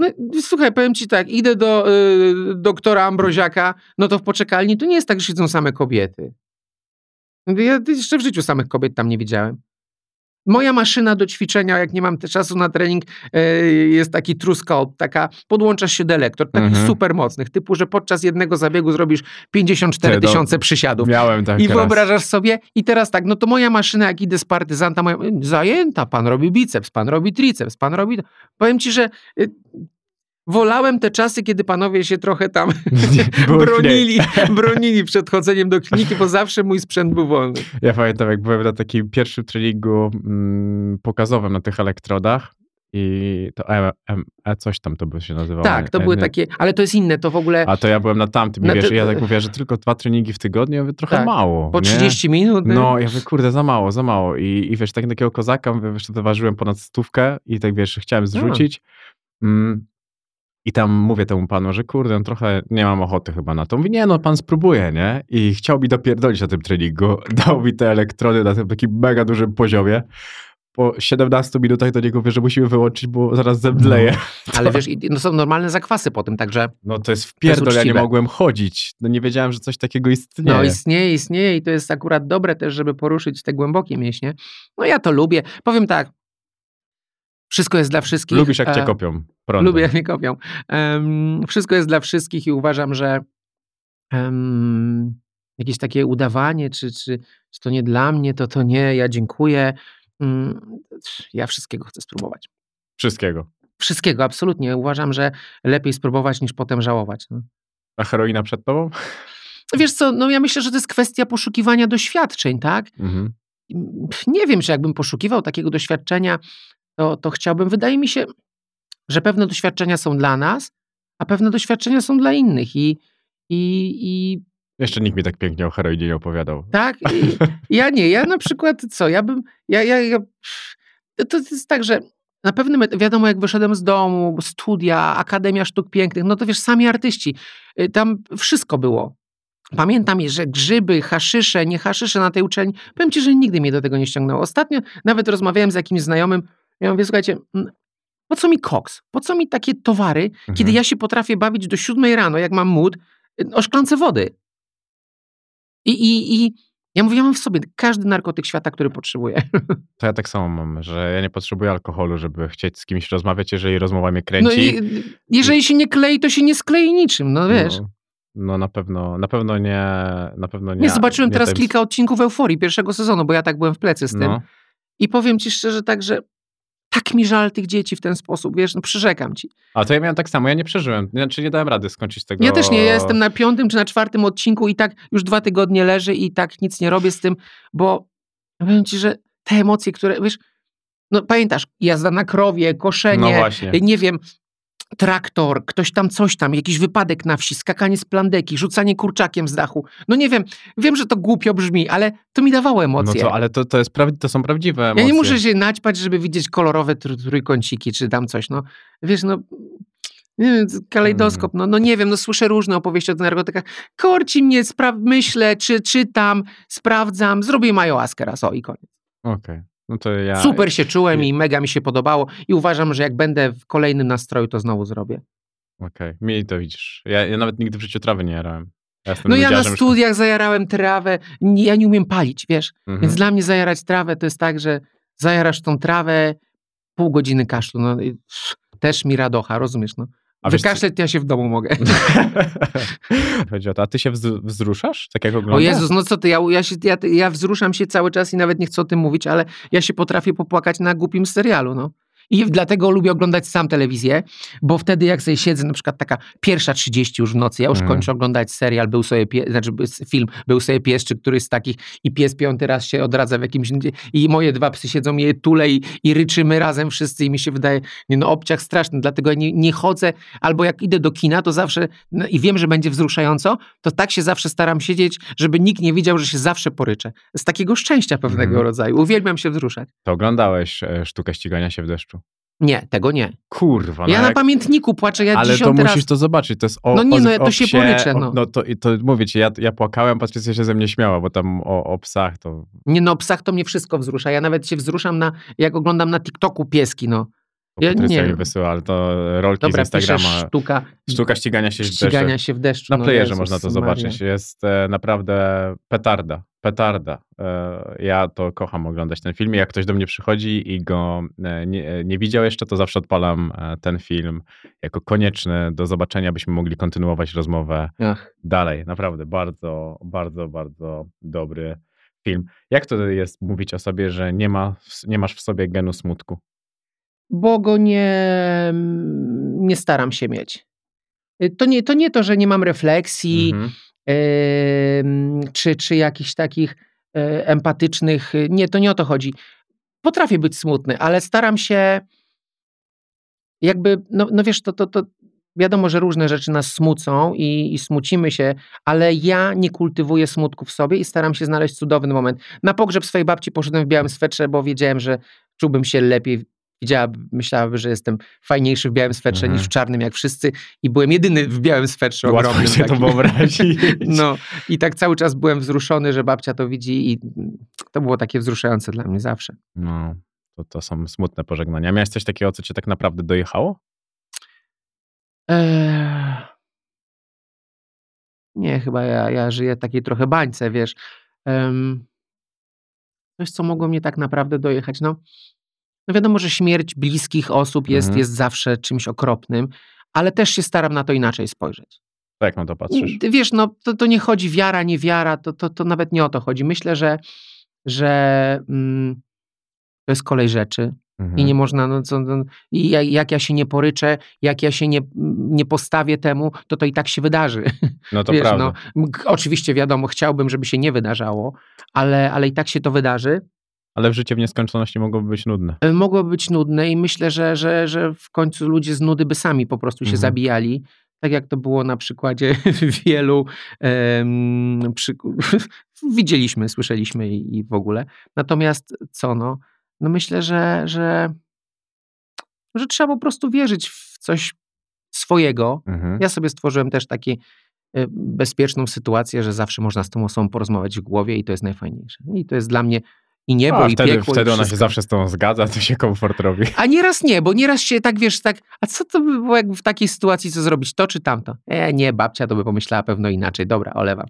No, słuchaj, powiem ci tak, idę do y, doktora Ambroziaka, no to w poczekalni to nie jest tak, że siedzą same kobiety. Ja jeszcze w życiu samych kobiet tam nie widziałem. Moja maszyna do ćwiczenia, jak nie mam te czasu na trening, y, jest taki truskop, taka, podłączasz się do elektrod, takich Mhm. super mocnych, typu, że podczas jednego zabiegu zrobisz 54 Ty, no, tysiące przysiadów. Miałem tak I wyobrażasz sobie, i teraz tak, no to moja maszyna, jak idę z partyzanta, moja, zajęta, pan robi biceps, pan robi triceps, pan robi... Powiem ci, że y, wolałem te czasy, kiedy panowie się trochę tam bronili, bronili przed chodzeniem do kliniki, bo zawsze mój sprzęt był wolny. Ja pamiętam, jak byłem na takim pierwszym treningu mm, pokazowym na tych elektrodach i to e, e, coś tam to by się nazywało. Tak, to były takie, ale to jest inne, to w ogóle A to ja byłem na tamtym Na wiesz, ty- ja tak mówię, że tylko dwa treningi w tygodniu, ja mówię, trochę Tak, mało. po nie? 30 minut. y, No, ja mówię, kurde, za mało, za mało. I, i wiesz, tak takiego kozaka, mówię, wiesz, to ważyłem ponad stówkę i tak wiesz, chciałem zrzucić. Mm, I tam mówię temu panu, że kurde, no trochę nie mam ochoty chyba na to. Mówi, nie no, pan spróbuje, nie? I chciał mi dopierdolić na tym treningu. Dał mi te elektrony na tym takim mega dużym poziomie. Po 17 minutach do niego mówię, że musimy wyłączyć, bo zaraz zemdleję. Ale wiesz, i- no są normalne zakwasy po tym, także No to jest wpierdol, ja nie mogłem chodzić. No nie wiedziałem, że coś takiego istnieje. no istnieje, istnieje i to jest akurat dobre też, żeby poruszyć te głębokie mięśnie. No ja to lubię. Powiem tak, wszystko jest dla wszystkich. Lubisz jak cię E, kopią. Prądem. Lubię, jak mnie kopią. Em, wszystko jest dla wszystkich i uważam, że em, jakieś takie udawanie, czy, czy, czy to nie dla mnie, to to nie, ja dziękuję. Mm, ja wszystkiego chcę spróbować. Wszystkiego. Wszystkiego, absolutnie. Uważam, że lepiej spróbować niż potem żałować. No. A heroina przed tobą? Wiesz co, no ja myślę, że to jest kwestia poszukiwania doświadczeń, tak? Mhm. Nie wiem, czy jakbym poszukiwał takiego doświadczenia, to, to chciałbym. Wydaje mi się, że pewne doświadczenia są dla nas, a pewne doświadczenia są dla innych. I, i, i Jeszcze nikt mi tak pięknie o heroinie nie opowiadał. tak, i, ja nie. Ja na przykład, co, ja bym. Ja, ja, ja, to, jest tak, że na pewnym, wiadomo, jak wyszedłem z domu, studia, Akademia Sztuk Pięknych, no to wiesz, sami artyści, y, tam wszystko było. Pamiętam, że grzyby, haszysze, nie haszysze na tej uczelni, powiem ci, że nigdy mnie do tego nie ściągnęło. Ostatnio nawet rozmawiałem z jakimś znajomym, ja mówię, słuchajcie, po co mi koks? Po co mi takie towary, kiedy Mhm. ja się potrafię bawić do siódmej rano, jak mam mód, y, o szklance wody? I, i, I ja mówię, ja mam w sobie każdy narkotyk świata, który potrzebuję. To ja tak samo mam, że ja nie potrzebuję alkoholu, żeby chcieć z kimś rozmawiać, jeżeli rozmowa mnie No kręci. i jeżeli się nie klei, to się nie sklei niczym, no wiesz. No, no na pewno, na pewno nie, na pewno nie. Nie, zobaczyłem nie teraz tym- kilka odcinków Euforii pierwszego sezonu, bo ja tak byłem w plecy z tym. No, I powiem ci szczerze tak, że tak mi żal tych dzieci w ten sposób, wiesz, no przyrzekam ci. a to ja miałem tak samo, ja nie przeżyłem, znaczy nie dałem rady skończyć tego. Ja też nie, ja jestem na piątym czy na czwartym odcinku i tak już dwa tygodnie leży i tak nic nie robię z tym, bo powiem ci, że te emocje, które, wiesz, no pamiętasz, jazda na krowie, koszenie, No nie wiem, traktor, ktoś tam coś tam, jakiś wypadek na wsi, skakanie z plandeki, rzucanie kurczakiem z dachu. No nie wiem, wiem, że to głupio brzmi, ale to mi dawało No emocje. to, ale to, to, jest to są prawdziwe emocje. Ja nie muszę się naćpać, żeby widzieć kolorowe tr- trójkąciki czy tam coś, no. Wiesz, no... Nie kalejdoskop, no, no nie wiem, no słyszę różne opowieści o narkotykach. Korci mnie, myślę, czy czytam, sprawdzam, zrobię majołaskę raz, o i koniec. Okej, no to ja... Super się czułem i mega mi się podobało i uważam, że jak będę w kolejnym nastroju, to znowu zrobię. Okej, mi to widzisz. Ja, ja nawet nigdy w życiu trawy nie jarałem. Ja No ja na studiach zajarałem trawę, nie- ja nie umiem palić, wiesz, Mhm. więc dla mnie zajarać trawę to jest tak, że zajarasz tą trawę, pół godziny kaszlu, no też mi radocha, rozumiesz, no. A Wykaszleć ja się w domu mogę. Chodzi o to, a ty się wz- wzruszasz? Tak jak O oglądasz? Jezus, no co ty, ja, ja, się, ja, ja wzruszam się cały czas i nawet nie chcę o tym mówić, ale ja się potrafię popłakać na głupim serialu, no. I dlatego lubię oglądać sam telewizję, bo wtedy jak sobie siedzę, na przykład taka pierwsza 30 już w nocy, ja już Mhm. kończę oglądać serial, był sobie pie, znaczy film, był sobie pies, czy któryś z takich i pies piąty raz się odradza w jakimś, i moje dwa psy siedzą, je tule i, i ryczymy razem wszyscy i mi się wydaje, nie no obciach straszny, dlatego ja nie, nie chodzę, albo jak idę do kina, to zawsze, no, i wiem, że będzie wzruszająco, to tak się zawsze staram siedzieć, żeby nikt nie widział, że się zawsze poryczę. Z takiego szczęścia pewnego Mhm. rodzaju. Uwielbiam się wzruszać. To oglądałeś e, sztukę ścigania się w deszczu. Nie, tego nie. Kurwa, no ja na jak... pamiętniku płaczę, ja Ale to musisz to zobaczyć, to jest o No nie, o, no ja o to się poryczę, o- no. no to, i to mówię ci, ja, ja płakałem, Patrycja się ze mnie śmiała, bo tam o, o psach to... Nie no, o psach to mnie wszystko wzrusza. Ja nawet się wzruszam, na, jak oglądam na TikToku pieski, no. Bo Ja Patrycja mi wysyła, ale to rolki Dobra, z Instagrama. sztuka Sztuka ścigania się w deszczu. się w deszczu. Na no playerze Jezus można to Maria. zobaczyć. Jest e, naprawdę petarda. Petarda. E, ja to kocham oglądać ten film. Jak ktoś do mnie przychodzi i go e, nie, nie widział jeszcze, to zawsze odpalam e, ten film jako konieczny do zobaczenia, byśmy mogli kontynuować rozmowę Ach. dalej. Naprawdę bardzo, bardzo, bardzo dobry film. Jak to jest mówić o sobie, że nie, ma, nie masz w sobie genu smutku? Bo go nie, nie staram się mieć. Y, To nie, to nie to, że nie mam refleksji, Mhm. czy, czy jakichś takich e, empatycznych. y, Nie, to nie o to chodzi. Potrafię być smutny, ale staram się jakby, no, no wiesz, to, to, to wiadomo, że różne rzeczy nas smucą i, i smucimy się, ale ja nie kultywuję smutku w sobie i staram się znaleźć cudowny moment. Na pogrzeb swojej babci poszedłem w białym swetrze, bo wiedziałem, że czułbym się lepiej. Widziałaby, myślałaby, że jestem fajniejszy w białym swetrze Mhm. niż w czarnym, jak wszyscy. I byłem jedyny w białym swetrze Łatwo ogromnym. się to takim. wyobrazić. No i tak cały czas byłem wzruszony, że babcia to widzi i to było takie wzruszające dla mnie zawsze. No, to, to są smutne pożegnania. Miałeś coś takiego, co cię tak naprawdę dojechało? Eee... Nie, chyba ja, ja żyję takiej trochę bańce, wiesz. Em, Coś, co mogło mnie tak naprawdę dojechać. No, no wiadomo, że śmierć bliskich osób jest, Mhm. jest zawsze czymś okropnym, ale też się staram na to inaczej spojrzeć. Jak na to patrzysz? Wiesz, no to, to nie chodzi wiara, nie wiara, to, to, to nawet nie o to chodzi. Myślę, że, że mm, to jest kolej rzeczy Mhm. i nie można, no co, no, i jak, jak ja się nie poryczę, jak ja się nie, nie postawię temu, to to i tak się wydarzy. No to Wiesz, prawda. no, oczywiście wiadomo, chciałbym, żeby się nie wydarzało, ale, ale i tak się to wydarzy. Ale w życiu w nieskończoności mogłoby być nudne. E, Mogłoby być nudne i myślę, że, że, że w końcu ludzie z nudy by sami po prostu się Mhm. zabijali. Tak jak to było na przykładzie wielu przy, widzieliśmy, słyszeliśmy i, i w ogóle. Natomiast co no? No myślę, że, że, że trzeba po prostu wierzyć w coś swojego. Mhm. Ja sobie stworzyłem też taką e, bezpieczną sytuację, że zawsze można z tą osobą porozmawiać w głowie i to jest najfajniejsze. I to jest dla mnie i niebo, A i wtedy, piekło, wtedy ona się zawsze z tą zgadza, to się komfort robi. A nieraz nie, bo nieraz się tak, wiesz, tak, a co to by było jak w takiej sytuacji, co zrobić, to czy tamto? E, nie, babcia to by pomyślała pewno inaczej. Dobra, olewam.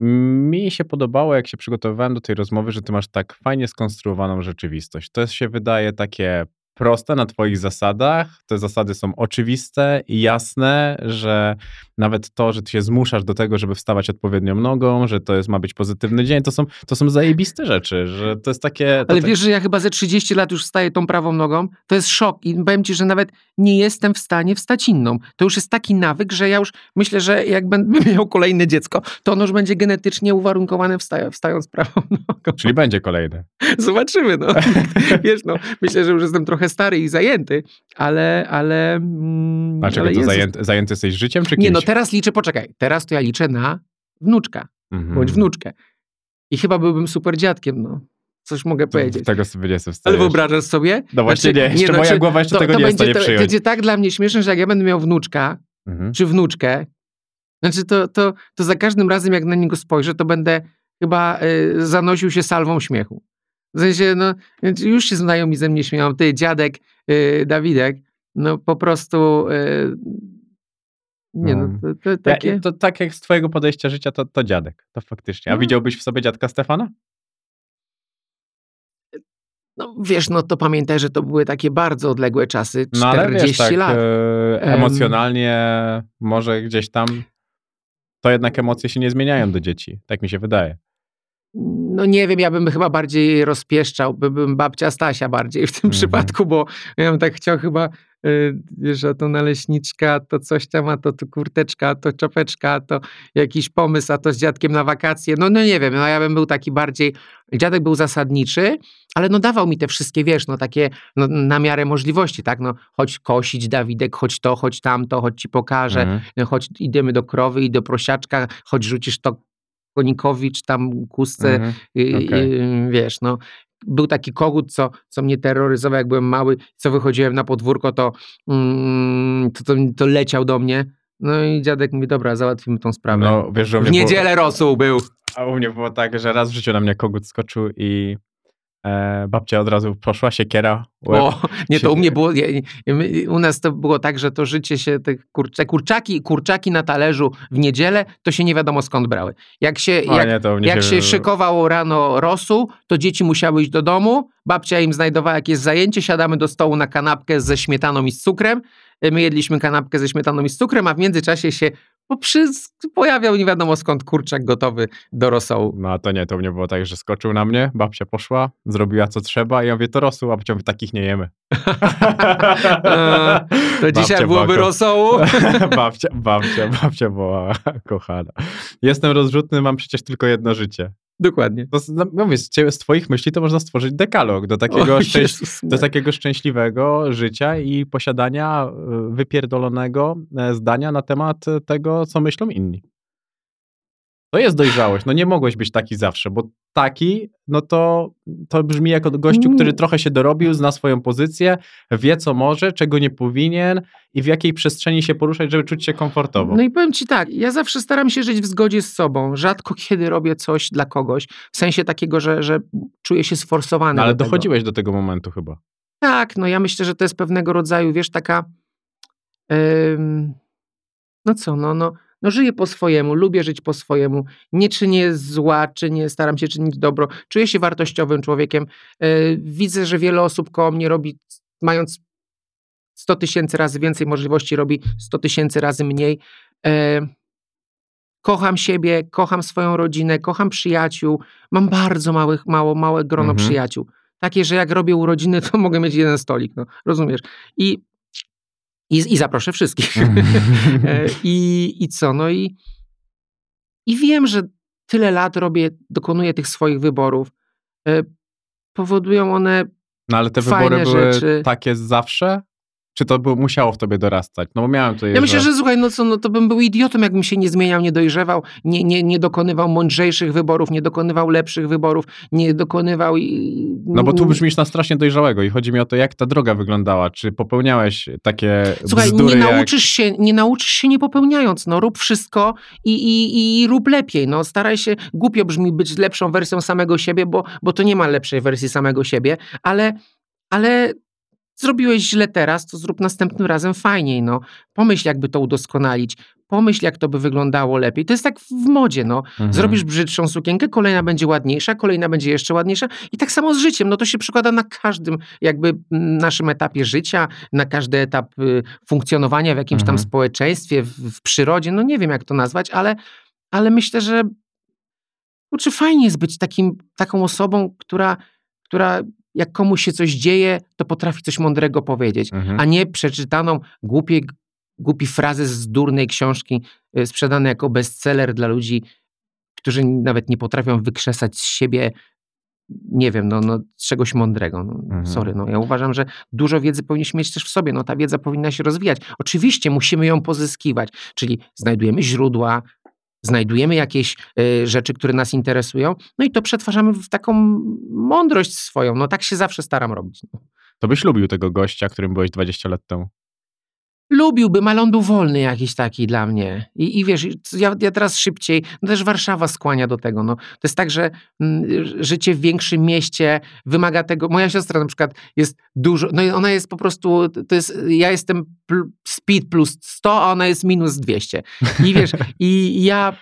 Mi się podobało, jak się przygotowywałem do tej rozmowy, że ty masz tak fajnie skonstruowaną rzeczywistość. To się wydaje takie proste na twoich zasadach. Te zasady są oczywiste i jasne, że nawet to, że ty się zmuszasz do tego, żeby wstawać odpowiednią nogą, że to jest, ma być pozytywny dzień, to są, to są zajebiste rzeczy, że to jest takie... To Ale tak- wiesz, że ja chyba ze 30 lat już wstaję tą prawą nogą? To jest szok i powiem ci, że nawet nie jestem w stanie wstać inną. To już jest taki nawyk, że ja już myślę, że jak będę miał kolejne dziecko, to ono już będzie genetycznie uwarunkowane wsta- wstając prawą nogą. Czyli będzie kolejny. Zobaczymy, no. Wiesz, no, myślę, że już jestem trochę stary i zajęty, ale, ale... Mm, Dlaczego ale to Jezus. zajęty, zajęty jesteś życiem, czy kimś? Nie, no teraz liczę, poczekaj, teraz to ja liczę na wnuczka, Mhm. bądź wnuczkę. I chyba byłbym super dziadkiem, no. Coś mogę powiedzieć. Tego sobie nie Ale wstajesz. wyobrażasz sobie? No właśnie nie, jeszcze moja głowa jeszcze tego nie jest w będzie, stanie to, to będzie tak dla mnie śmieszne, że jak ja będę miał wnuczka, Mhm. czy wnuczkę, znaczy to, to, to za każdym razem jak na niego spojrzę, to będę chyba y, zanosił się salwą śmiechu. W sensie, no, już się znajomi ze mnie śmieją, ty, dziadek, y, Dawidek, no po prostu, y, nie no, No. to, to Ja, takie... to tak jak z twojego podejścia życia, to, to dziadek. To faktycznie. A No. widziałbyś w sobie dziadka Stefana? No wiesz, no to pamiętaj, że to były takie bardzo odległe czasy, 40 No ale wiesz, tak lat. Em. emocjonalnie może gdzieś tam to jednak emocje się nie zmieniają do dzieci. Tak mi się wydaje. No nie wiem, ja bym chyba bardziej rozpieszczał, by bym babcia Stasia bardziej w tym Mhm. przypadku, bo ja bym tak chciał chyba, y, a to naleśniczka, to coś tam, a to, to kurteczka, a to czapeczka, a to jakiś pomysł, a to z dziadkiem na wakacje. No, no nie wiem, no ja bym był taki bardziej, dziadek był zasadniczy, ale no dawał mi te wszystkie, wiesz, no takie no, na miarę możliwości, tak, no chodź kosić Dawidek, chodź to, chodź tamto, chodź ci pokażę, Mhm. no, chodź idziemy do krowy i do prosiaczka, chodź rzucisz to konikowi czy tam kustce, Mhm. Y, Okej. y, wiesz, no był taki kogut, co, co mnie terroryzował, jak byłem mały, co wychodziłem na podwórko, to, mm, to, to, to leciał do mnie. No i dziadek mówi, dobra, załatwimy tą sprawę. No, wiesz, w mnie było- niedzielę rosół był. A u mnie było tak, że raz w życiu na mnie kogut skoczył i e, babcia od razu poszła, siekiera, łeb. O, nie, to się- u mnie było, u nas to było tak, że to życie się, te kurcze, kurczaki, kurczaki na talerzu w niedzielę, to się nie wiadomo skąd brały. Jak się, O, jak, nie, jak się szykowało rano rosół, to dzieci musiały iść do domu, babcia im znajdowała jakieś zajęcie, siadamy do stołu na kanapkę ze śmietaną i z cukrem, my jedliśmy kanapkę ze śmietaną i z cukrem, a w międzyczasie się poprzy, pojawiał nie wiadomo skąd kurczak gotowy do rosołu. No a to nie, to mnie było tak, że skoczył na mnie, babcia poszła, zrobiła co trzeba i ja mówię, to rosół, a babcia mówi, takich nie jemy. Eee, To dzisiaj Babcia byłoby była ko- rosołu. babcia, babcia, babcia była kochana. Jestem rozrzutny, mam przecież tylko jedno życie. Dokładnie. To, z- no, mówię, z, twoich myśli to można stworzyć dekalog do takiego, O, szczęś, Jezus do takiego szczęśliwego życia i posiadania e, wypierdolonego e, zdania na temat tego, co myślą inni. To jest dojrzałość. No nie mogłeś być taki zawsze, bo taki, no to, to brzmi jako gościu, który Mm. trochę się dorobił, zna swoją pozycję, wie co może, czego nie powinien i w jakiej przestrzeni się poruszać, żeby czuć się komfortowo. No i powiem ci tak, ja zawsze staram się żyć w zgodzie z sobą. Rzadko kiedy robię coś dla kogoś, w sensie takiego, że, że czuję się sforsowany. No, ale do dochodziłeś do tego momentu chyba. Tak, no ja myślę, że to jest pewnego rodzaju, wiesz, taka. em, no co, no, no, no żyję po swojemu, lubię żyć po swojemu. Nie czynię zła, czynię, staram się czynić dobro. Czuję się wartościowym człowiekiem. E, widzę, że wiele osób koło mnie robi, mając 100 tysięcy razy więcej możliwości, robi 100 tysięcy razy mniej. E, kocham siebie, kocham swoją rodzinę, kocham przyjaciół. Mam bardzo małych, mało, małe grono Mhm. przyjaciół. Takie, że jak robię urodziny, to mogę mieć jeden stolik, no, rozumiesz? I, i, i zaproszę wszystkich. E, I, I co? No i, i wiem, że tyle lat robię, dokonuję tych swoich wyborów. E, Powodują one No ale te wybory były rzeczy. takie zawsze? Czy to było, musiało w tobie dorastać? No bo miałem tutaj, Ja myślę, że słuchaj, no co, no to bym był idiotą, jakbym się nie zmieniał, nie dojrzewał, nie, nie, nie dokonywał mądrzejszych wyborów, nie dokonywał lepszych wyborów, nie dokonywał i... No bo tu brzmisz na strasznie dojrzałego i chodzi mi o to, jak ta droga wyglądała. Czy popełniałeś takie Słuchaj, bzdury nie jak... nauczysz, się, nie nauczysz się nie popełniając, no rób wszystko i, i, i rób lepiej, no staraj się, głupio brzmi być lepszą wersją samego siebie, bo, bo to nie ma lepszej wersji samego siebie, ale, ale zrobiłeś źle teraz, to zrób następnym razem fajniej, no. Pomyśl, jakby to udoskonalić, pomyśl, jak to by wyglądało lepiej. To jest tak w modzie, no. Mhm. Zrobisz brzydszą sukienkę, kolejna będzie ładniejsza, kolejna będzie jeszcze ładniejsza i tak samo z życiem. No to się przekłada na każdym jakby naszym etapie życia, na każdy etap y, funkcjonowania w jakimś tam Mhm. społeczeństwie, w, w przyrodzie. No nie wiem, jak to nazwać, ale, ale myślę, że kurczę, fajnie jest być takim, taką osobą, która, która jak komuś się coś dzieje, to potrafi coś mądrego powiedzieć, Mhm. a nie przeczytaną głupie, głupi frazy z durnej książki y, sprzedane jako bestseller dla ludzi, którzy nawet nie potrafią wykrzesać z siebie, nie wiem, no, no czegoś mądrego. No, Mhm. Sorry, no ja uważam, że dużo wiedzy powinniśmy mieć też w sobie. No ta wiedza powinna się rozwijać. Oczywiście musimy ją pozyskiwać, czyli znajdujemy źródła, znajdujemy jakieś y, rzeczy, które nas interesują, no i to przetwarzamy w taką mądrość swoją. No tak się zawsze staram robić. No. To byś lubił tego gościa, którym byłeś 20 lat temu. Lubiłbym, ale on był wolny jakiś taki dla mnie. I, i wiesz, ja, ja teraz szybciej, no też Warszawa skłania do tego. No. To jest tak, że mm, życie w większym mieście wymaga tego. Moja siostra na przykład jest dużo, no i ona jest po prostu, to jest, ja jestem pl, speed plus 100, a ona jest minus 200. I wiesz, i ja,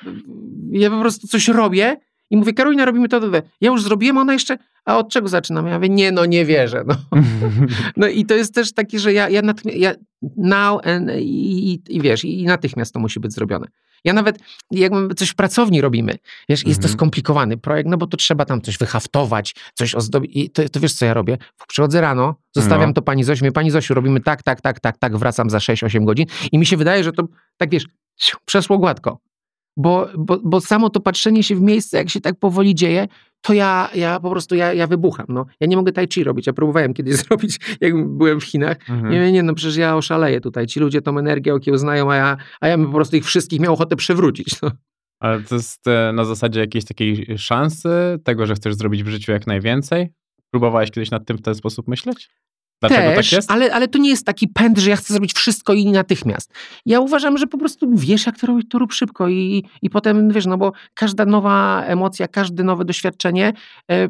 ja po prostu coś robię i mówię, Karolina, robimy to, to, to. Ja już zrobiłem, ona jeszcze, a od czego zaczynam? Ja mówię, nie, no nie wierzę. No. No i to jest też taki, że ja, ja, natymia- ja now and, i, i, i wiesz, i natychmiast to musi być zrobione. Ja nawet, jak my coś w pracowni robimy, wiesz, jest to Mhm. skomplikowany projekt, no bo to trzeba tam coś wyhaftować, coś ozdobić. I to, to wiesz, co ja robię? Przychodzę rano, zostawiam No. to pani mówię, pani Zosiu, robimy tak, tak, tak, tak, tak, wracam za 6-8 godzin i mi się wydaje, że to tak, wiesz, przeszło gładko. Bo, bo, bo samo to patrzenie się w miejsce, jak się tak powoli dzieje, to ja, ja po prostu, ja, ja wybucham, no. Ja nie mogę tai chi robić, ja próbowałem kiedyś zrobić, jak byłem w Chinach, Mhm. nie, nie, no przecież ja oszaleję tutaj. Ci ludzie tą energię okiełznają, a ja, a ja bym po prostu ich wszystkich miał ochotę przewrócić. No. Ale to jest e, na zasadzie jakiejś takiej szansy, tego, że chcesz zrobić w życiu jak najwięcej? Próbowałeś kiedyś nad tym w ten sposób myśleć? Dlaczego Też, tak jest? Ale, ale to nie jest taki pęd, że ja chcę zrobić wszystko i natychmiast. Ja uważam, że po prostu wiesz, jak to robić, to rób szybko i, i potem, wiesz, no bo każda nowa emocja, każde nowe doświadczenie e,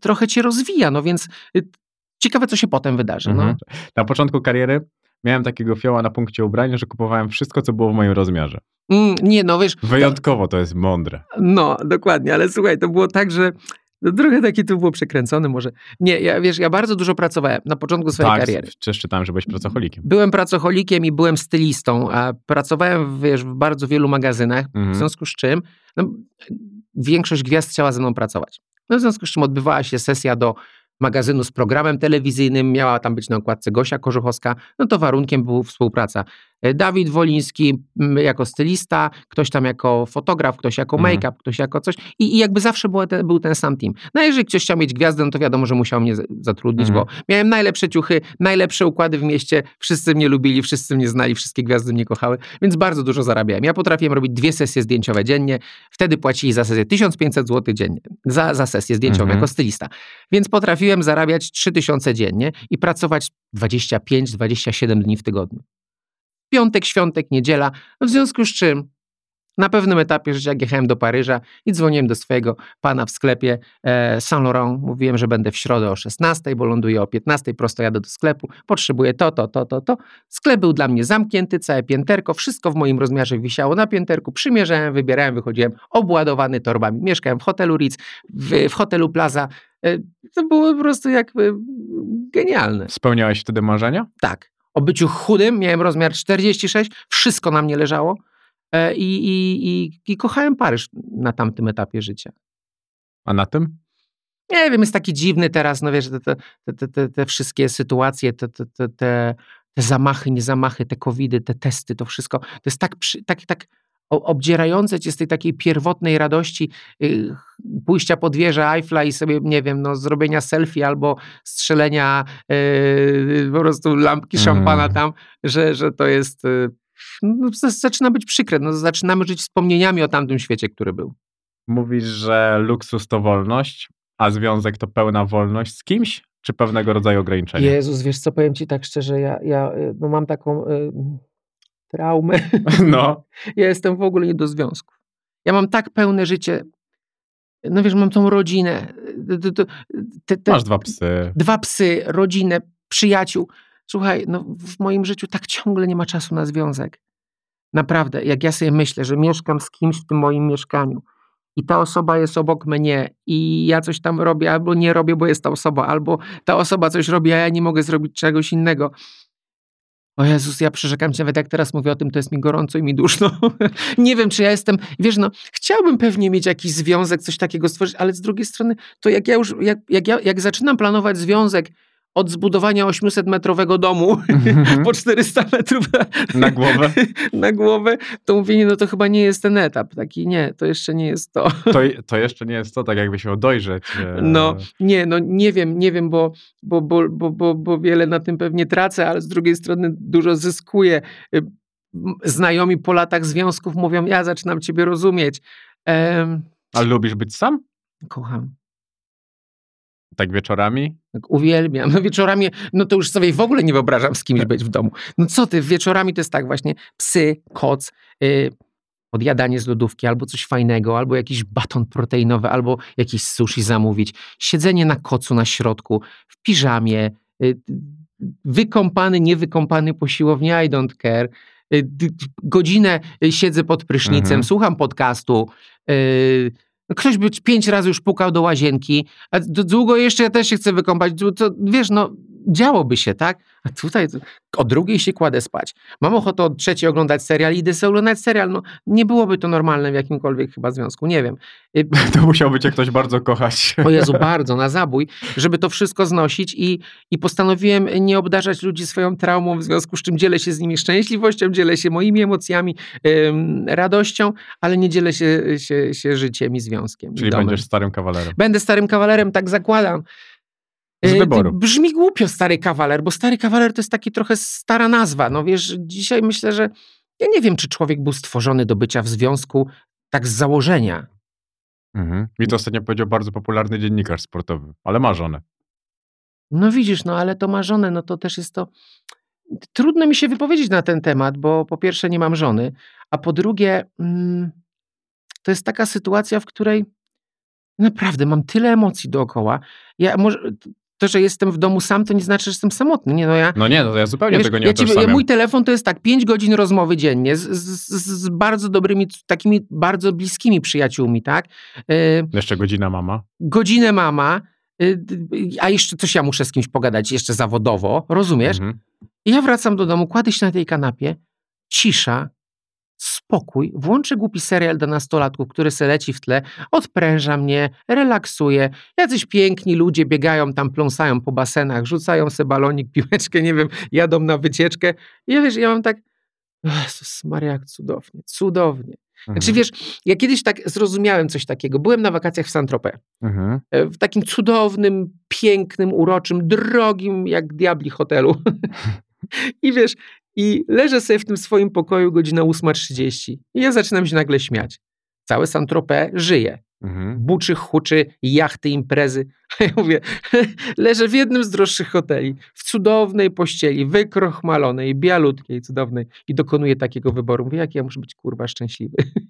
trochę cię rozwija, no więc y, ciekawe, co się potem wydarzy. Mhm. No. Na początku kariery miałem takiego fioła na punkcie ubrań, że kupowałem wszystko, co było w moim rozmiarze. Mm, nie, no wiesz, Wyjątkowo to jest mądre. No, dokładnie, ale słuchaj, to było tak, że no, trochę taki to było przekręcony może. Nie, ja wiesz, ja bardzo dużo pracowałem na początku swojej tak, kariery. też czytałem, że byłeś pracocholikiem. Byłem pracocholikiem i byłem stylistą, a pracowałem wiesz, w bardzo wielu magazynach, w Mhm. związku z czym no, większość gwiazd chciała ze mną pracować. No, w związku z czym odbywała się sesja do magazynu z programem telewizyjnym, miała tam być na okładce Gosia Korzuchowska, no to warunkiem była współpraca. E, Dawid Woliński jako stylista, ktoś tam jako fotograf, ktoś jako Mhm. make-up, ktoś jako coś i, i jakby zawsze był ten, był ten sam team. No jeżeli ktoś chciał mieć gwiazdę, no to wiadomo, że musiał mnie zatrudnić, Mhm. bo miałem najlepsze ciuchy, najlepsze układy w mieście, wszyscy mnie lubili, wszyscy mnie znali, wszystkie gwiazdy mnie kochały, więc bardzo dużo zarabiałem. Ja potrafiłem robić dwie sesje zdjęciowe dziennie, wtedy płacili za sesję 1500 zł dziennie, za, za sesję zdjęciową Mhm. jako stylista. Więc potrafiłem zarabiać 3000 dziennie i pracować 25-27 dni w tygodniu. Piątek, świątek, niedziela, w związku z czym na pewnym etapie życia jechałem do Paryża i dzwoniłem do swojego pana w sklepie e, Saint Laurent. Mówiłem, że będę w środę o 16, bo ląduję o 15, prosto jadę do sklepu. Potrzebuję to, to, to, to, to. Sklep był dla mnie zamknięty, całe pięterko, wszystko w moim rozmiarze wisiało na pięterku. Przymierzałem, wybierałem, wychodziłem obładowany torbami. Mieszkałem w hotelu Ritz, w, w hotelu Plaza. E, to było po prostu jakby genialne. Spełniałeś wtedy marzenia? Tak. O byciu chudym miałem rozmiar 46, wszystko na mnie leżało e, i, i, i, i kochałem Paryż na tamtym etapie życia. A na tym? Nie wiem, jest taki dziwny teraz, no wiesz, te, te, te, te, wszystkie sytuacje, te, te, te, zamachy, niezamachy, te covidy, te testy, to wszystko, to jest tak, przy, tak, tak obdzierające cię z tej takiej pierwotnej radości y, pójścia pod wieżę Eiffla i sobie, nie wiem, no, zrobienia selfie albo strzelenia y, po prostu lampki Mm. szampana tam, że, że to jest... y, No, zaczyna być przykre. No, zaczynamy żyć wspomnieniami o tamtym świecie, który był. Mówisz, że luksus to wolność, a związek to pełna wolność z kimś, czy pewnego rodzaju ograniczenie? Jezus, wiesz co, powiem ci tak szczerze, ja, ja y, no mam taką y, traumę. No, Ja jestem w ogóle nie do związków. Ja mam tak pełne życie. No wiesz, mam tą rodzinę. Te, te, masz dwa psy. dwa psy, rodzinę, przyjaciół. Słuchaj, no w moim życiu tak ciągle nie ma czasu na związek. Naprawdę, jak ja sobie myślę, że mieszkam z kimś w tym moim mieszkaniu i ta osoba jest obok mnie i ja coś tam robię, albo nie robię, bo jest ta osoba, albo ta osoba coś robi, a ja nie mogę zrobić czegoś innego. O Jezus, ja przyrzekam ci, nawet jak teraz mówię o tym, to jest mi gorąco i mi duszno. nie wiem, czy ja jestem, wiesz, no, chciałbym pewnie mieć jakiś związek, coś takiego stworzyć, ale z drugiej strony, to jak ja już, jak, jak, ja, jak zaczynam planować związek od zbudowania 800-metrowego domu po 400 metrów Na głowę? na głowę, to mówię, nie, no to chyba nie jest ten etap. Taki nie, to jeszcze nie jest to. To, to jeszcze nie jest to, tak jakbyś miał dojrzeć. e, No, nie, no nie wiem, nie wiem, bo, bo, bo, bo, bo, bo wiele na tym pewnie tracę, ale z drugiej strony dużo zyskuję. Y, Znajomi po latach związków mówią, ja zaczynam ciebie rozumieć. A lubisz być sam? kocham. Tak wieczorami? Tak uwielbiam. No wieczorami, no to już sobie w ogóle nie wyobrażam z kimś być w domu. No co ty, wieczorami to jest tak właśnie psy, koc, y, odjadanie z lodówki, albo coś fajnego, albo jakiś baton proteinowy, albo jakiś sushi zamówić. Siedzenie na kocu na środku, w piżamie, y, wykąpany, niewykąpany po siłowni, I don't care. Y, Godzinę y, siedzę pod prysznicem, Mhm. słucham podcastu. y, Ktoś by pięć razy już pukał do łazienki, a długo jeszcze ja też się chcę wykąpać. To, wiesz, no, działoby się, tak? A tutaj o drugiej się kładę spać. Mam ochotę o trzeciej oglądać serial i idę sobie oglądać serial. No, nie byłoby to normalne w jakimkolwiek chyba związku, nie wiem. To musiałby cię ktoś bardzo kochać. O Jezu, bardzo, na zabój, żeby to wszystko znosić i, i postanowiłem nie obdarzać ludzi swoją traumą, w związku z czym dzielę się z nimi szczęśliwością, dzielę się moimi emocjami, ym, radością, ale nie dzielę się, się, się życiem i związkiem. i Czyli domem. będziesz starym kawalerem. Będę starym kawalerem, tak zakładam. Z Y, wyboru. Brzmi głupio stary kawaler, bo stary kawaler to jest taki trochę stara nazwa. No wiesz, dzisiaj myślę, że ja nie wiem, czy człowiek był stworzony do bycia w związku tak z założenia. Mhm. I to ostatnio powiedział bardzo popularny dziennikarz sportowy, ale ma żonę. No widzisz, no ale to ma żonę, no to też jest to... Trudno mi się wypowiedzieć na ten temat, bo po pierwsze nie mam żony, a po drugie mm, to jest taka sytuacja, w której naprawdę mam tyle emocji dookoła. Ja może, to, że jestem w domu sam, to nie znaczy, że jestem samotny. Nie, no ja, No nie, no ja zupełnie wiesz, tego nie ja ci- utożsamiam. Mój telefon to jest tak, 5 godzin rozmowy dziennie z, z, z- bardzo dobrymi, takimi bardzo bliskimi przyjaciółmi, tak? Y, Jeszcze godzina mama. godzinę mama, y, a jeszcze coś ja muszę z kimś pogadać, jeszcze zawodowo, rozumiesz? Mhm. I ja wracam do domu, kładę się na tej kanapie, cisza, spokój, włączę głupi serial do nastolatków, który se leci w tle, odpręża mnie, relaksuje. Jacyś piękni ludzie biegają tam, pląsają po basenach, rzucają se balonik, piłeczkę, nie wiem, jadą na wycieczkę. I ja wiesz, ja mam tak, Jezus Maria, jak cudownie, cudownie. Znaczy Mhm. wiesz, ja kiedyś tak zrozumiałem coś takiego. Byłem na wakacjach w Saint-Tropez Mhm. e, w takim cudownym, pięknym, uroczym, drogim jak diabli hotelu. I wiesz, i leżę sobie w tym swoim pokoju godzina 8.30 i ja zaczynam się nagle śmiać. Całe Saint-Tropez żyje. Mhm. Buczy, huczy, jachty, imprezy. A ja mówię, leżę w jednym z droższych hoteli, w cudownej pościeli, wykrochmalonej, bialutkiej, cudownej i dokonuję takiego wyboru. Mówię, jak ja muszę być kurwa szczęśliwy.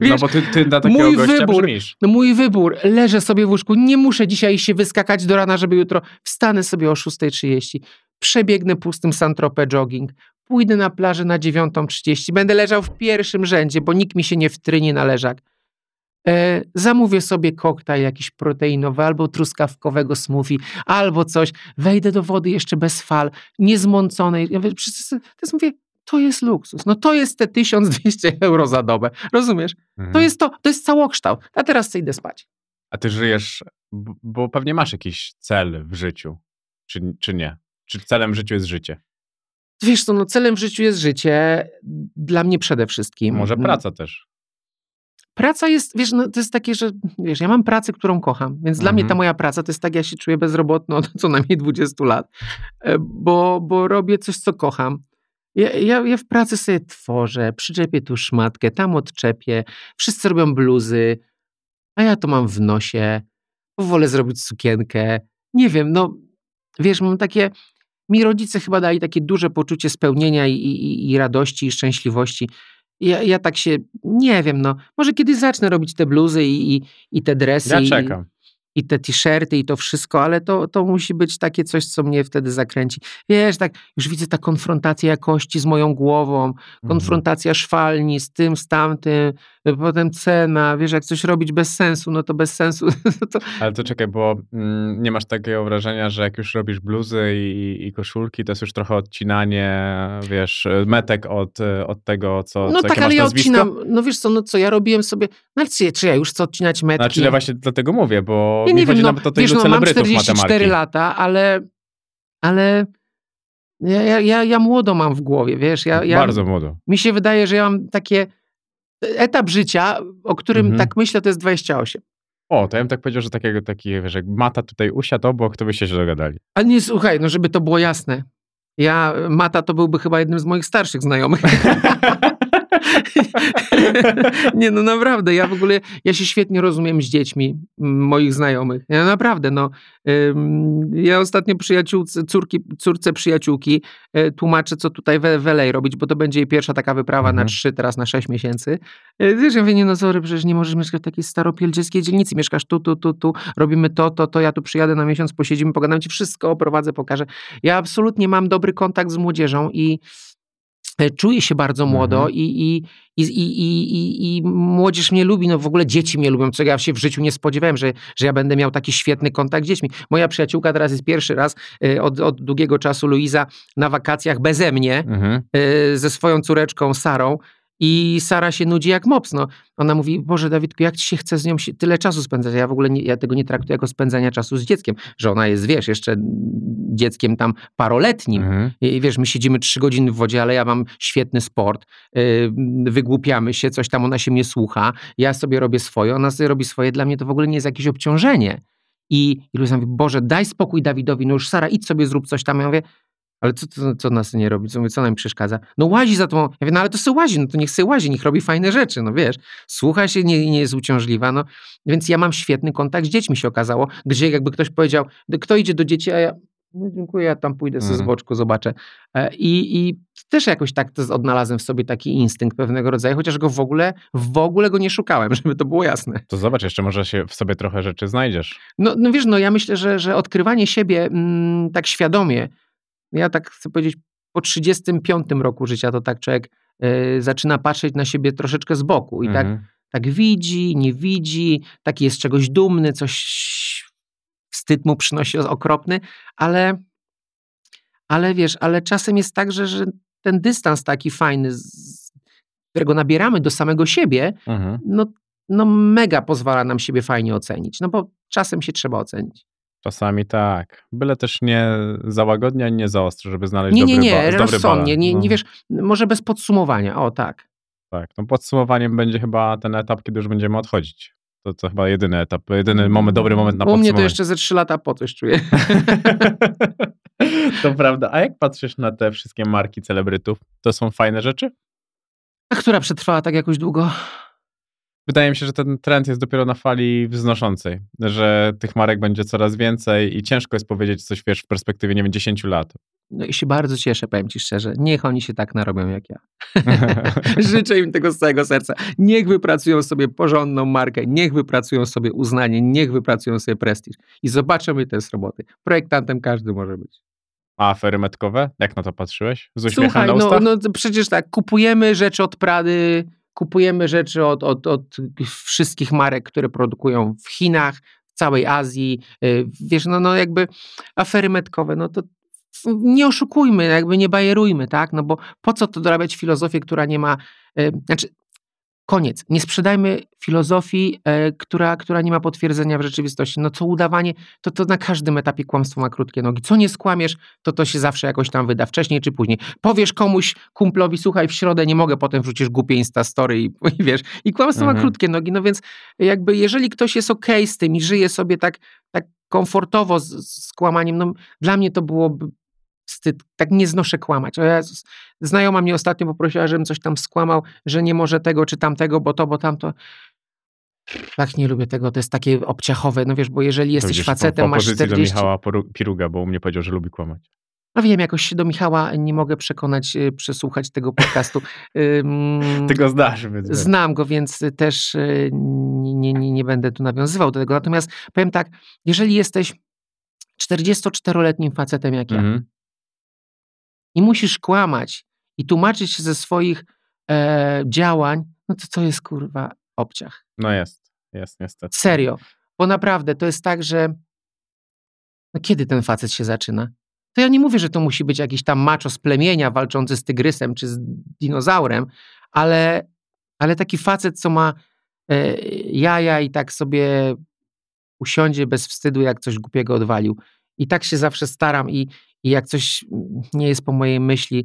No Wiesz, bo ty, ty na takiego mój gościa wybór- brzmisz. no mój wybór, leżę sobie w łóżku, nie muszę dzisiaj się wyskakać do rana, żeby jutro wstanę sobie o 6.30, przebiegnę pustym Saint-Tropez jogging, pójdę na plażę na 9.30, będę leżał w pierwszym rzędzie, bo nikt mi się nie wtrynie na leżak. E, zamówię sobie koktajl jakiś proteinowy, albo truskawkowego smoothie, albo coś, wejdę do wody jeszcze bez fal, niezmąconej. Ja mówię, to jest, mówię, to jest luksus. No to jest te 1200 euro za dobę. Rozumiesz? To Mhm. jest to, to jest całokształt. A teraz chcę idę spać. A ty żyjesz, bo pewnie masz jakiś cel w życiu, czy, czy nie? Czy celem w życiu jest życie? Wiesz co, no celem w życiu jest życie, dla mnie przede wszystkim. Może praca też. Praca jest, wiesz, no to jest takie, że wiesz, ja mam pracę, którą kocham, więc dla mnie ta Mhm. moja praca to jest tak, ja się czuję bezrobotny od co najmniej 20 lat, e, bo, bo robię coś, co kocham. Ja, ja, ja w pracy sobie tworzę, przyczepię tu szmatkę, tam odczepię, wszyscy robią bluzy, a ja to mam w nosie, wolę zrobić sukienkę. Nie wiem, no wiesz, mam takie, mi rodzice chyba dali takie duże poczucie spełnienia i, i, i radości i szczęśliwości. Ja, ja tak się, nie wiem, no, może kiedyś zacznę robić te bluzy i, i, i te dresy Ja czekam. I te t-shirty i to wszystko, ale to, to musi być takie coś, co mnie wtedy zakręci. Wiesz, tak, już widzę ta konfrontacja jakości z moją głową, Mhm. konfrontacja szwalni z tym, z tamtym, potem cena, wiesz, jak coś robić bez sensu, no to bez sensu, no to Ale to czekaj, bo mm, nie masz takiego wrażenia, że jak już robisz bluzy i, i koszulki, to jest już trochę odcinanie, wiesz, metek od, od tego, co, No co tak, ale ja odcinam, no wiesz co, no co, ja robiłem sobie, no ale czy, czy ja już chcę odcinać metki? Znaczy, ja właśnie dlatego mówię, bo ja mi nie chodzi wiem, no, nawet o wiesz, no mam celebrytów 44 matemarki. lata, ale, ale ja, ja, ja, ja młodo mam w głowie, wiesz, ja, ja, Bardzo młodo. mi się wydaje, że ja mam takie, etap życia, o którym Mhm. tak myślę, to jest 28. O, to ja bym tak powiedział, że takiego, taki, wiesz, jak Mata tutaj usiadł obok, to byście się dogadali. Ale nie, słuchaj, no żeby to było jasne, ja, Mata to byłby chyba jednym z moich starszych znajomych. nie, no naprawdę, ja w ogóle, ja się świetnie rozumiem z dziećmi moich znajomych. Ja naprawdę, no. Ja ostatnio przyjaciółce, córki, córce przyjaciółki e, tłumaczę, co tutaj w, w LA robić, bo to będzie jej pierwsza taka wyprawa na Mhm. trzy, teraz na sześć miesięcy. E, Wiesz, ja mówię, nie no sorry, przecież nie możesz mieszkać w takiej staropieldzieckiej dzielnicy, mieszkasz tu, tu, tu, tu, robimy to, to, to, ja tu przyjadę na miesiąc, posiedzimy, pogadam ci wszystko, oprowadzę, pokażę. Ja absolutnie mam dobry kontakt z młodzieżą i czuję się bardzo młodo Mhm. i, i, i, i, i, i, i młodzież mnie lubi, no w ogóle dzieci mnie lubią, czego ja się w życiu nie spodziewałem, że, że ja będę miał taki świetny kontakt z dziećmi. Moja przyjaciółka teraz jest pierwszy raz e, od, od długiego czasu, Luiza, na wakacjach beze mnie, Mhm. e, ze swoją córeczką Sarą i Sara się nudzi jak mops. No. Ona mówi, Boże Dawidku, jak ci się chce z nią tyle czasu spędzać? Ja w ogóle nie, ja tego nie traktuję jako spędzania czasu z dzieckiem, że ona jest, wiesz, jeszcze dzieckiem tam paroletnim. Mhm. I wiesz, my siedzimy trzy godziny w wodzie, ale ja mam świetny sport, yy, wygłupiamy się, coś tam, ona się mnie słucha, ja sobie robię swoje, ona sobie robi swoje, dla mnie to w ogóle nie jest jakieś obciążenie. I, i Luisa mówi, Boże, daj spokój Dawidowi, no już Sara, idź sobie zrób coś tam. Ja mówię, Ale co, co, co nas nie robi? Co, co nam przeszkadza? No łazi za tą. Ja mówię, no ale to sobie łazi, no to niech sobie łazi, niech robi fajne rzeczy, no wiesz. Słucha się, nie, nie jest uciążliwa, no. Więc ja mam świetny kontakt z dziećmi, się okazało, gdzie jakby ktoś powiedział, kto idzie do dzieci, a ja, no dziękuję, ja tam pójdę sobie z Mhm. boczku, zobaczę. E, I, I też jakoś tak odnalazłem w sobie taki instynkt pewnego rodzaju, chociaż go w ogóle, w ogóle go nie szukałem, żeby to było jasne. To zobacz, jeszcze może się w sobie trochę rzeczy znajdziesz. No, no wiesz, no ja myślę, że, że odkrywanie siebie mm, tak świadomie, ja tak chcę powiedzieć, po 35 roku życia to tak człowiek y, zaczyna patrzeć na siebie troszeczkę z boku i tak, Mhm. tak widzi, nie widzi, taki jest czegoś dumny, coś wstyd mu przynosi okropny, ale, ale wiesz, ale czasem jest tak, że, że ten dystans taki fajny, z, którego nabieramy do samego siebie, Mhm. no, no mega pozwala nam siebie fajnie ocenić, no bo czasem się trzeba ocenić. Czasami tak. Byle też nie za łagodnie, ani nie za ostro, żeby znaleźć Nie, dobry nie, nie, dobry rozsądnie, nie, No, nie wiesz, może bez podsumowania, o tak. Tak, no podsumowaniem będzie chyba ten etap, kiedy już będziemy odchodzić. To, to chyba jedyny etap, jedyny moment, dobry moment na U mnie to podsumowanie. jeszcze ze trzy lata po coś czuję. to prawda. A jak patrzysz na te wszystkie marki celebrytów? To są fajne rzeczy? A która przetrwała tak jakoś długo? Wydaje mi się, że ten trend jest dopiero na fali wznoszącej, że tych marek będzie coraz więcej i ciężko jest powiedzieć coś, wiesz, w perspektywie, nie wiem, 10 lat. No i się bardzo cieszę, powiem ci szczerze. Niech oni się tak narobią jak ja. Życzę im tego z całego serca. Niech wypracują sobie porządną markę, niech wypracują sobie uznanie, niech wypracują sobie prestiż. I zobaczymy te z roboty. Projektantem każdy może być. A afery metkowe? Jak na to patrzyłeś? Z uśmiechem Słuchaj, na no, no przecież tak, kupujemy rzeczy od Prady, kupujemy rzeczy od, od, od wszystkich marek, które produkują w Chinach, w całej Azji. y, Wiesz, no, no jakby afery metkowe, no to nie oszukujmy, jakby nie bajerujmy, tak? No bo po co to dorabiać filozofię, która nie ma, y, znaczy koniec, nie sprzedajmy filozofii, e, która, która nie ma potwierdzenia w rzeczywistości. No co udawanie, to, to na każdym etapie kłamstwo ma krótkie nogi. Co nie skłamiesz, to to się zawsze jakoś tam wyda, wcześniej czy później. Powiesz komuś, kumplowi, słuchaj, w środę nie mogę, potem wrzucisz głupie instastory i, i wiesz, i kłamstwo ma Mhm. krótkie nogi, no więc jakby jeżeli ktoś jest okej z tym i żyje sobie tak, tak komfortowo z, z kłamaniem, no dla mnie to byłoby wstyd, tak nie znoszę kłamać. O Jezus. Znajoma mnie ostatnio poprosiła, żebym coś tam skłamał, że nie może tego czy tamtego, bo to, bo tamto. Tak nie lubię tego, to jest takie obciachowe, no wiesz, bo jeżeli jesteś facetem, po, po masz opozycji 40... do Michała Piruga, bo u mnie powiedział, że lubi kłamać. No wiem, jakoś się do Michała nie mogę przekonać, y, przesłuchać tego podcastu. Ty go znasz, więc. Znam go, więc też y, nie, nie, nie, będę tu nawiązywał do tego. Natomiast powiem tak, jeżeli jesteś 44-letnim facetem jak ja Mhm. I musisz kłamać i tłumaczyć się ze swoich e, działań, no to to jest kurwa obciach. No jest, jest niestety. Serio. Bo naprawdę to jest tak, że no kiedy ten facet się zaczyna? To ja nie mówię, że to musi być jakiś tam macho z plemienia walczący z tygrysem czy z dinozaurem, ale, ale taki facet, co ma e, jaja i tak sobie usiądzie bez wstydu, jak coś głupiego odwalił. I tak się zawsze staram i, i jak coś nie jest po mojej myśli,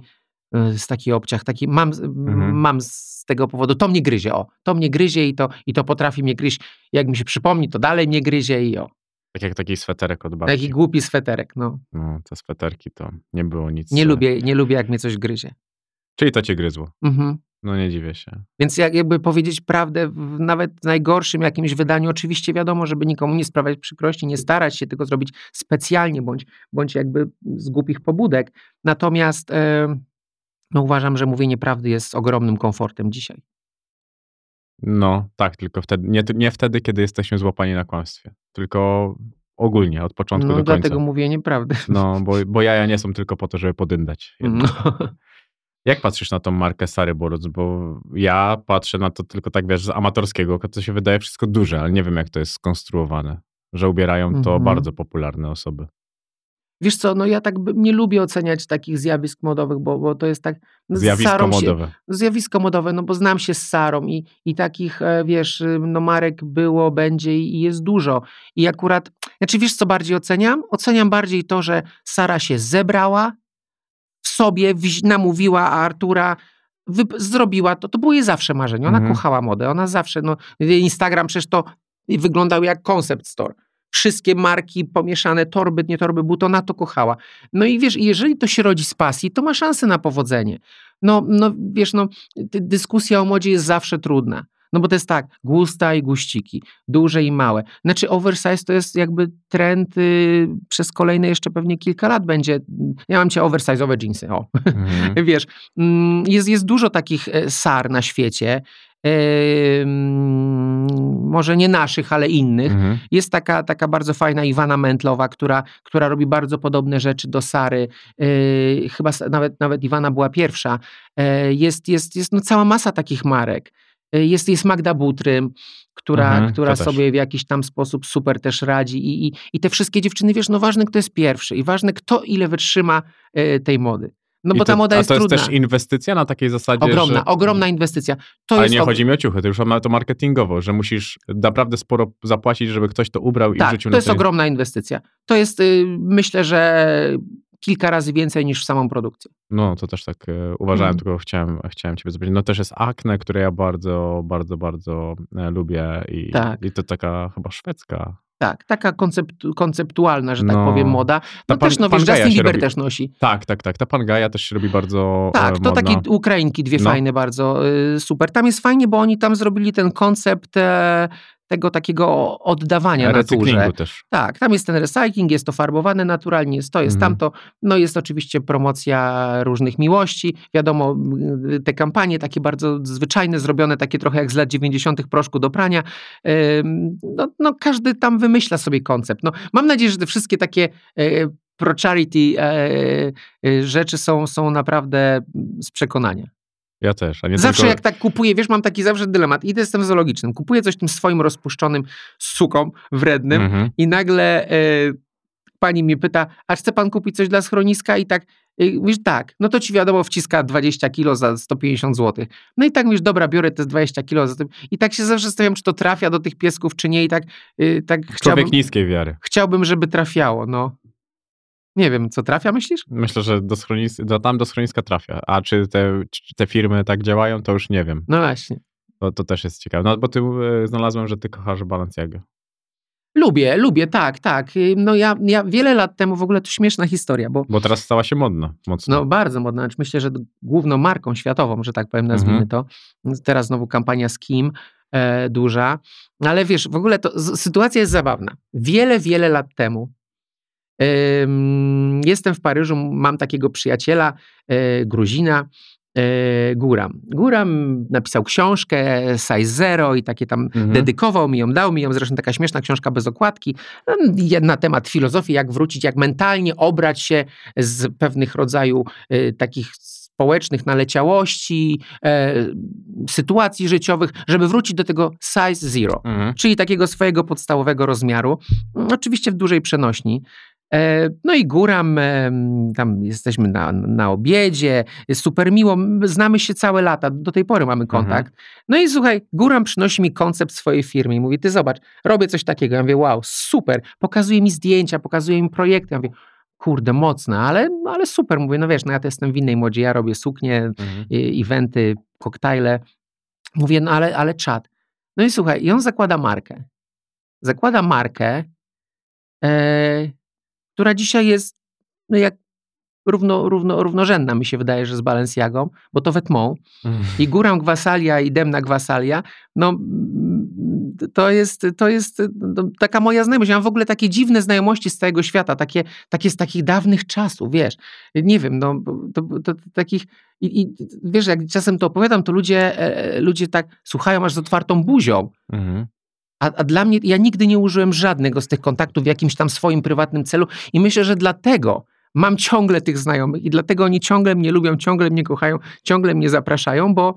y, z taki obciach, taki mam, Mhm. mam z tego powodu, to mnie gryzie, o, to mnie gryzie i to, i to potrafi mnie gryźć, jak mi się przypomni, to dalej mnie gryzie i o, Tak jak taki sweterek od babci. taki głupi sweterek, no, No, te sweterki to nie było nic. nie lubię, nie lubię jak mnie coś gryzie. Czyli to cię gryzło. Mhm. No nie dziwię się. Więc jak jakby powiedzieć prawdę, w nawet w najgorszym jakimś wydaniu, oczywiście wiadomo, żeby nikomu nie sprawiać przykrości, nie starać się tego zrobić specjalnie, bądź, bądź jakby z głupich pobudek. Natomiast e, no uważam, że mówienie prawdy jest ogromnym komfortem dzisiaj. No tak, tylko wtedy, nie, nie wtedy, kiedy jesteśmy złapani na kłamstwie. Tylko ogólnie, od początku No do końca. dlatego mówię nieprawdę. No, bo, bo jaja nie są tylko po to, żeby podyndać. No. Jak patrzysz na tą markę Sary Boruc? Bo ja patrzę na to tylko tak, wiesz, z amatorskiego, to się wydaje wszystko duże, ale nie wiem, jak to jest skonstruowane. Że ubierają to Mhm. bardzo popularne osoby. Wiesz co, no ja tak nie lubię oceniać takich zjawisk modowych, bo, bo to jest tak... no Zjawisko Sarą się- modowe. zjawisko modowe, no bo znam się z Sarą i, i takich, e, wiesz, no marek było, będzie i i jest dużo. I akurat, znaczy wiesz co bardziej oceniam? Oceniam bardziej to, że Sara się zebrała, w sobie namówiła a Artura, zrobiła to. To było jej zawsze marzenie. Ona Mhm. kochała modę, ona zawsze, no Instagram przecież to wyglądał jak concept store. wszystkie marki pomieszane, torby, nie torby, but, ona to kochała. No i wiesz, jeżeli to się rodzi z pasji, to ma szansę na powodzenie. No, no wiesz, no, dy- dyskusja o modzie jest zawsze trudna. No bo to jest tak, gusta i guściki, duże i małe. Znaczy oversize to jest jakby trend y, przez kolejne jeszcze pewnie kilka lat będzie. Ja mam cię oversize'owe jeansy, o. Mhm. Wiesz, mm, jest, jest dużo takich e, sar na świecie, em, może nie naszych, ale innych. Mhm. Jest taka, taka bardzo fajna Iwana Mentlowa, która, która robi bardzo podobne rzeczy do Sary. Yy, chyba nawet, nawet Iwana była pierwsza. Yy, jest jest, jest no, cała masa takich marek. Yy, jest, jest Magda Butrym, która, Mhm, która to sobie w jakiś tam sposób super też radzi. I, i, I te wszystkie dziewczyny, wiesz, no ważne kto jest pierwszy i ważne kto ile wytrzyma yy, tej mody. No I bo to, ta moda a jest to jest trudna. też inwestycja na takiej zasadzie, Ogromna, że... ogromna inwestycja. To Ale jest nie og- chodzi mi o ciuchy, to już mamy to marketingowo, że musisz naprawdę sporo zapłacić, żeby ktoś to ubrał i Tak, wrzucił to na jest tej... ogromna inwestycja. To jest, y, myślę, że kilka razy więcej niż w samą produkcję. No, to też tak e, uważałem, Mhm. tylko chciałem, chciałem ciebie zapytać. No też jest Acne, które ja bardzo, bardzo, bardzo e, lubię i, Tak. i to taka chyba szwedzka. Tak, taka konceptu, konceptualna, że tak No. powiem, moda. No pan- też, no wiesz, Justin Bieber robi. też nosi. Tak, tak, tak. Ta Pangaja też się robi bardzo Tak, e, to modna. takie Ukrainki, dwie No. fajne bardzo, y, super. Tam jest fajnie, bo oni tam zrobili ten koncept e, tego takiego oddawania naturze. Też. Tak, tam jest ten recycling, jest to farbowane naturalnie, jest to, jest Mhm. tamto. No jest oczywiście promocja różnych miłości. Wiadomo, te kampanie takie bardzo zwyczajne, zrobione takie trochę jak z lat 90. proszku do prania. No, no każdy tam wymyśla sobie koncept. No, mam nadzieję, że te wszystkie takie e, pro-charity e, e, rzeczy są, są naprawdę z przekonania. Ja też. A nie Zawsze tylko... jak tak kupuję, wiesz, mam taki zawsze dylemat. Idę z tym zoologicznym, kupuję coś tym swoim rozpuszczonym suką, wrednym Mhm. i nagle e, pani mnie pyta, a chce pan kupić coś dla schroniska? I tak, e, mówisz, tak, no to ci wiadomo wciska 20 kilo za 150 zł. No i tak mówisz, dobra, biorę te 20 kilo za tym. I tak się zawsze zastanawiam, czy to trafia do tych piesków, czy nie. I tak, e, tak chciałbym, Człowiek niskiej wiary. chciałbym, żeby trafiało, no. Nie wiem, co trafia, myślisz? Myślę, że do schronis... do, tam do schroniska trafia. A czy te, czy te firmy tak działają, to już nie wiem. No właśnie. To, to też jest ciekawe. No bo ty e, znalazłem, że ty kochasz Balenciagę. Lubię, lubię, tak, tak. Y, No ja, ja wiele lat temu, w ogóle to śmieszna historia, bo Bo teraz stała się modna mocno. No bardzo modna. Znaczy, myślę, że główną marką światową, że tak powiem, nazwijmy Mhm. to. Teraz znowu kampania z Kim e, duża. Ale wiesz, w ogóle to sytuacja jest zabawna. Wiele, wiele lat temu em, jestem w Paryżu, mam takiego przyjaciela, e, Gruzina, e, Guram. Guram napisał książkę Size Zero i takie tam Mhm. dedykował mi ją, dał mi ją, zresztą taka śmieszna książka bez okładki, em, na temat filozofii, jak wrócić, jak mentalnie obrać się z pewnych rodzaju e, takich społecznych naleciałości, e, sytuacji życiowych, żeby wrócić do tego size zero, Mhm. czyli takiego swojego podstawowego rozmiaru, oczywiście w dużej przenośni. E, No i Góram, em, tam jesteśmy na, na obiedzie, jest super miło, znamy się całe lata, do tej pory mamy kontakt. No i słuchaj, Góram przynosi mi koncept swojej firmy i mówi, ty zobacz, robię coś takiego. Ja mówię, wow, super, pokazuje mi zdjęcia, pokazuje mi projekty. Ja mówię, kurde, mocne, ale, ale super. Mówię, no wiesz, no ja to jestem w innej modzie, ja robię suknie, Mhm. eventy, koktajle. Mówię, no ale, ale czad. No i słuchaj, i on zakłada markę. Zakłada markę, e, która dzisiaj jest no jak równo, równo, równorzędna, mi się wydaje, że z Balenciagą, bo to Mhm. i Góram Gwasalia i Demna Gwasalia, no mm, to jest, to jest no, taka moja znajomość. Ja mam w ogóle takie dziwne znajomości z całego świata, takie, takie z takich dawnych czasów, wiesz. Nie wiem, no to, to, to takich i, i wiesz, jak czasem to opowiadam, to ludzie, e, ludzie tak słuchają aż z otwartą buzią. Mhm. A, a dla mnie, ja nigdy nie użyłem żadnego z tych kontaktów w jakimś tam swoim prywatnym celu i myślę, że dlatego mam ciągle tych znajomych i dlatego oni ciągle mnie lubią, ciągle mnie kochają, ciągle mnie zapraszają, bo,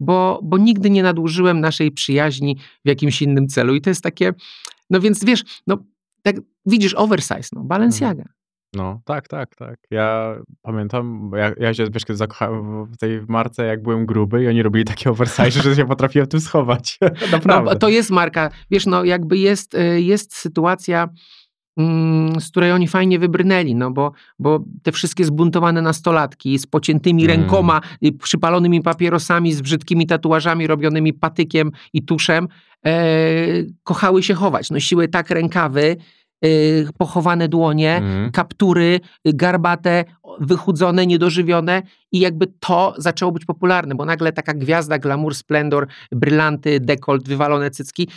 bo, bo nigdy nie nadużyłem naszej przyjaźni w jakimś innym celu. I to jest takie, no więc wiesz, no tak widzisz, oversize, no, Balenciaga. No, tak, tak, tak. Ja pamiętam, bo ja, ja się wiesz, kiedy zakochałem w tej marce, jak byłem gruby i oni robili takie oversize, że się potrafiłem tym schować. No, Naprawdę. bo to jest marka, wiesz, no jakby jest, y, jest sytuacja, mm, z której oni fajnie wybrnęli, no bo, bo te wszystkie zbuntowane nastolatki z pociętymi Mm. rękoma, przypalonymi papierosami, z brzydkimi tatuażami robionymi patykiem i tuszem, e, kochały się chować. Nosiły tak rękawy, pochowane dłonie, Mhm. kaptury, y, garbate, wychudzone, niedożywione i jakby to zaczęło być popularne, bo nagle taka gwiazda, glamour, splendor, brylanty, dekolt, wywalone cycki,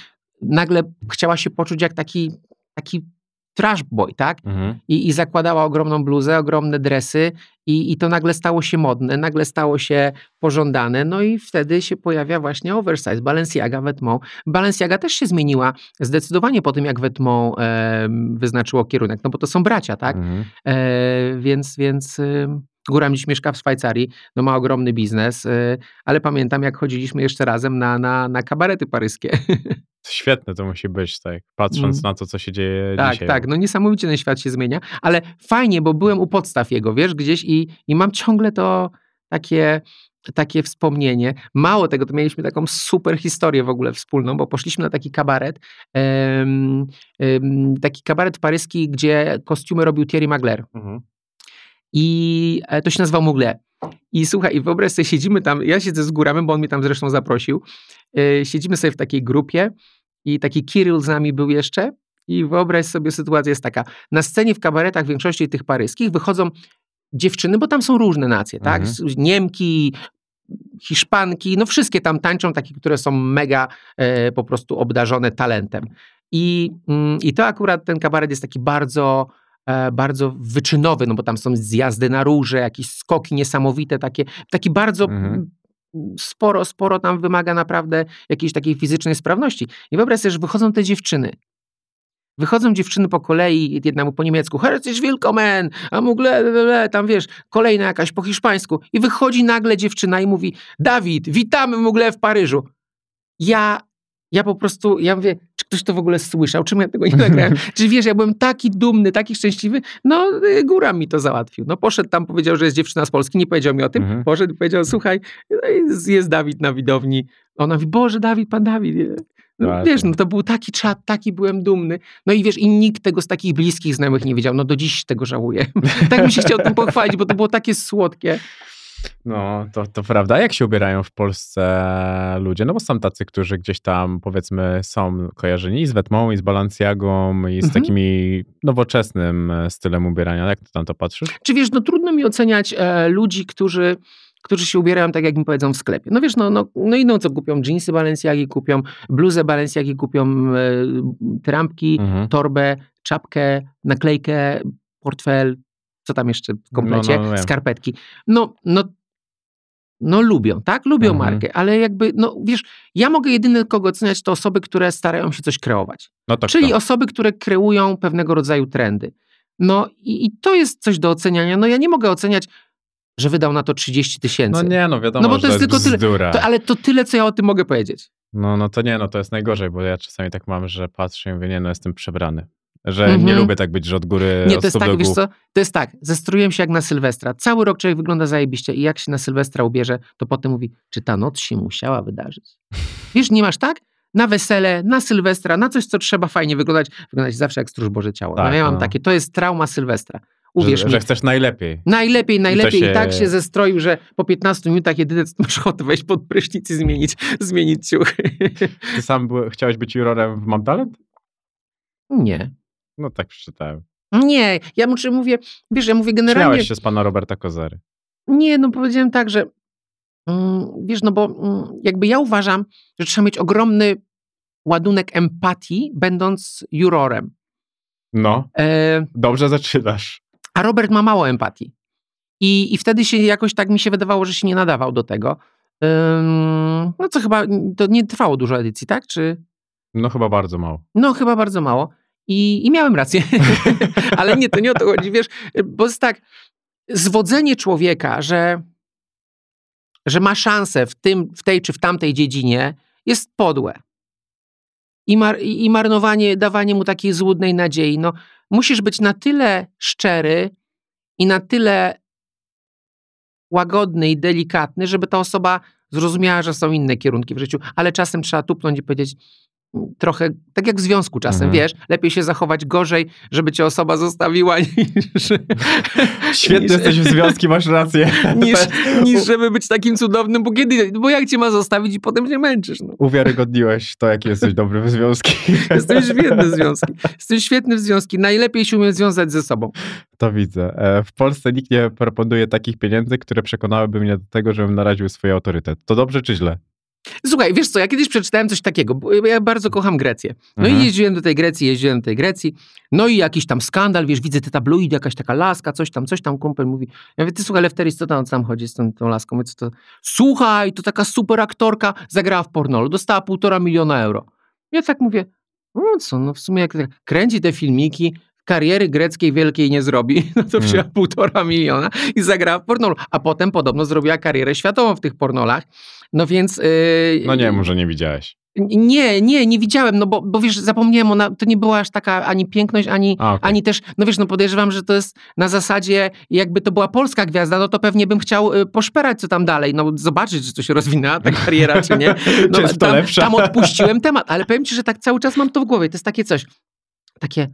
nagle chciała się poczuć jak taki, taki trash boy, tak? Mhm. I, I zakładała ogromną bluzę, ogromne dresy i, i to nagle stało się modne, nagle stało się pożądane, no i wtedy się pojawia właśnie oversize, Balenciaga, Vetements. Balenciaga też się zmieniła zdecydowanie po tym, jak Vetements e, wyznaczyło kierunek, no bo to są bracia, tak? Mhm. E, więc, więc e, Góra dziś mieszka w Szwajcarii, no ma ogromny biznes, e, ale pamiętam, jak chodziliśmy jeszcze razem na, na, na kabarety paryskie. Świetne to musi być, tak. Patrząc Mm. na to, co się dzieje Tak, dzisiaj. tak, no niesamowicie ten świat się zmienia, ale fajnie, bo byłem u podstaw jego, wiesz, gdzieś i, i mam ciągle to takie, takie wspomnienie. Mało tego, to mieliśmy taką super historię w ogóle wspólną, bo poszliśmy na taki kabaret, taki kabaret paryski, gdzie kostiumy robił Thierry Magler Mhm. i e, to się nazywał Mugle. I słuchaj, i wyobraź sobie, siedzimy tam, ja siedzę z górami, bo on mnie tam zresztą zaprosił, e, siedzimy sobie w takiej grupie i taki Kirill z nami był jeszcze i wyobraź sobie, sytuacja jest taka, na scenie w kabaretach w większości tych paryskich wychodzą dziewczyny, bo tam są różne nacje, tak? Mhm. Niemki, Hiszpanki, no wszystkie tam tańczą, takie, które są mega e, po prostu obdarzone talentem. I, mm, I to akurat ten kabaret jest taki bardzo, bardzo wyczynowy, no bo tam są zjazdy na róże, jakieś skoki niesamowite, takie, taki bardzo Mhm. sporo, sporo tam wymaga naprawdę jakiejś takiej fizycznej sprawności. I wyobraź sobie, że wychodzą te dziewczyny. Wychodzą dziewczyny po kolei, jedna mu po niemiecku, herzlich willkommen, a mugle, le, le, tam wiesz, kolejna jakaś po hiszpańsku. I wychodzi nagle dziewczyna i mówi, Dawid, witamy mugle w Paryżu. Ja, ja po prostu, ja mówię, ktoś to w ogóle słyszał, czym ja tego nie nagrałem? Czy wiesz, ja byłem taki dumny, taki szczęśliwy, no y, góra mi to załatwił. No poszedł tam, powiedział, że jest dziewczyna z Polski, nie powiedział mi o tym, Mhm. poszedł i powiedział, słuchaj, no i jest- jest Dawid na widowni. Ona mówi, Boże, Dawid, pan Dawid. No, Tak, wiesz, tak. no to był taki czat, taki byłem dumny. No i wiesz, i nikt tego z takich bliskich znajomych nie wiedział. No do dziś tego żałuję. tak mi się chciał tym pochwalić, bo to było takie słodkie. No, to, to prawda. Jak się ubierają w Polsce ludzie? No bo są tacy, którzy gdzieś tam, powiedzmy, są kojarzeni i z Wetmą, i z Balenciagą, i z Mhm. takimi nowoczesnym e, stylem ubierania. Jak ty tam to patrzysz? Czy wiesz, no trudno mi oceniać e, ludzi, którzy, którzy się ubierają tak, jak mi powiedzą w sklepie. No wiesz, no, no, no idą co kupią, jeansy Balenciagi kupią, bluzę Balenciagi kupią, e, trampki, Mhm. torbę, czapkę, naklejkę, portfel, co tam jeszcze w komplecie, No, no, skarpetki. No, no, no lubią, tak? Lubią Mhm. markę, ale jakby, no wiesz, ja mogę jedyne kogo oceniać to osoby, które starają się coś kreować. No to Czyli kto? osoby, które kreują pewnego rodzaju trendy. No i, i to jest coś do oceniania. No ja nie mogę oceniać, że wydał na to 30 tysięcy. No nie, no wiadomo, No bo że to jest tylko tyle. bzdura. To, ale to tyle, co ja o tym mogę powiedzieć. No, no to nie, no to jest najgorzej, bo ja czasami tak mam, że patrzę i mówię, nie, no jestem przebrany. Że nie Mhm. lubię tak być, że od góry Nie, to jest tak, wiesz co, to jest tak, zestruję się jak na Sylwestra. Cały rok człowiek wygląda zajebiście i jak się na Sylwestra ubierze, to potem mówi, czy ta noc się musiała wydarzyć. Wiesz, nie masz tak? Na wesele, na Sylwestra, na coś, co trzeba fajnie wyglądać, wyglądać zawsze jak stróż Boże Ciało. no Tak, ja mam no. takie, to jest trauma Sylwestra. Uwierz że, mi. że chcesz najlepiej. Najlepiej, najlepiej. się- I tak się zestroił, że po 15 minutach jedyne, co masz ochotę wejść pod prysznic i zmienić, zmienić ciuchy. Ty sam chciałeś być jurorem w Mam Talent? Nie. No tak przeczytałem. Nie, ja muszę, mówię, wiesz, ja mówię generalnie... Śmiałeś się z pana Roberta Kozery. Nie, no powiedziałem tak, że mm, wiesz, no bo mm, jakby ja uważam, że trzeba mieć ogromny ładunek empatii, będąc jurorem. No, E, dobrze zaczynasz. a Robert ma mało empatii. I, I wtedy się jakoś tak mi się wydawało, że się nie nadawał do tego. Ym, no co chyba, to nie trwało dużo edycji, tak? Czy... No chyba bardzo mało. No, chyba bardzo mało. I, i miałem rację. Ale nie, to nie o to chodzi, wiesz, bo jest tak, zwodzenie człowieka, że, że ma szansę w, tym, w tej czy w tamtej dziedzinie, jest podłe. I, mar, i marnowanie, dawanie mu takiej złudnej nadziei. No, musisz być na tyle szczery i na tyle łagodny i delikatny, żeby ta osoba zrozumiała, że są inne kierunki w życiu, ale czasem trzeba tupnąć i powiedzieć, trochę, tak jak w związku czasem, Mhm. wiesz, lepiej się zachować gorzej, żeby cię osoba zostawiła, niż, Świetny niż, jesteś w związki, masz rację. niż, niż żeby być takim cudownym, bo kiedy, bo jak cię ma zostawić i potem się męczysz, no. Uwiarygodniłeś to, jaki jesteś dobry w związki. Jestem świetny w związki. Jestem świetny w związki. Najlepiej się umiem związać ze sobą. To widzę. E, W Polsce nikt nie proponuje takich pieniędzy, które przekonałyby mnie do tego, żebym naraził swój autorytet. To dobrze czy źle? Słuchaj, wiesz co, ja kiedyś przeczytałem coś takiego, bo ja bardzo kocham Grecję. No Mhm. i jeździłem do tej Grecji, jeździłem do tej Grecji, no i jakiś tam skandal, wiesz, widzę te tabloidy, jakaś taka laska, coś tam, coś tam, kumpel mówi. Ja mówię, ty słuchaj, Lefteris, co tam, co tam chodzi z tą, tą laską? Mówię, co to? Słuchaj, to taka super aktorka, zagrała w pornolu, dostała półtora miliona euro. Ja tak mówię, no co, no w sumie jak tak kręci te filmiki, kariery greckiej wielkiej nie zrobi, no to Mm. wzięła półtora miliona i zagrała w pornolu. A potem podobno zrobiła karierę światową w tych pornolach. No więc... Yy, No nie, może nie widziałeś. nie, nie, nie widziałem, no bo, bo wiesz, zapomniałem, ona, to nie była aż taka ani piękność, ani, A, okej. ani też, no wiesz, no podejrzewam, że to jest na zasadzie, jakby to była polska gwiazda, no to pewnie bym chciał y, poszperać co tam dalej, no zobaczyć, czy to się rozwinęła ta kariera, czy nie. No, Czy jest to tam, tam odpuściłem temat, ale powiem ci, że tak cały czas mam to w głowie, to jest takie coś, takie,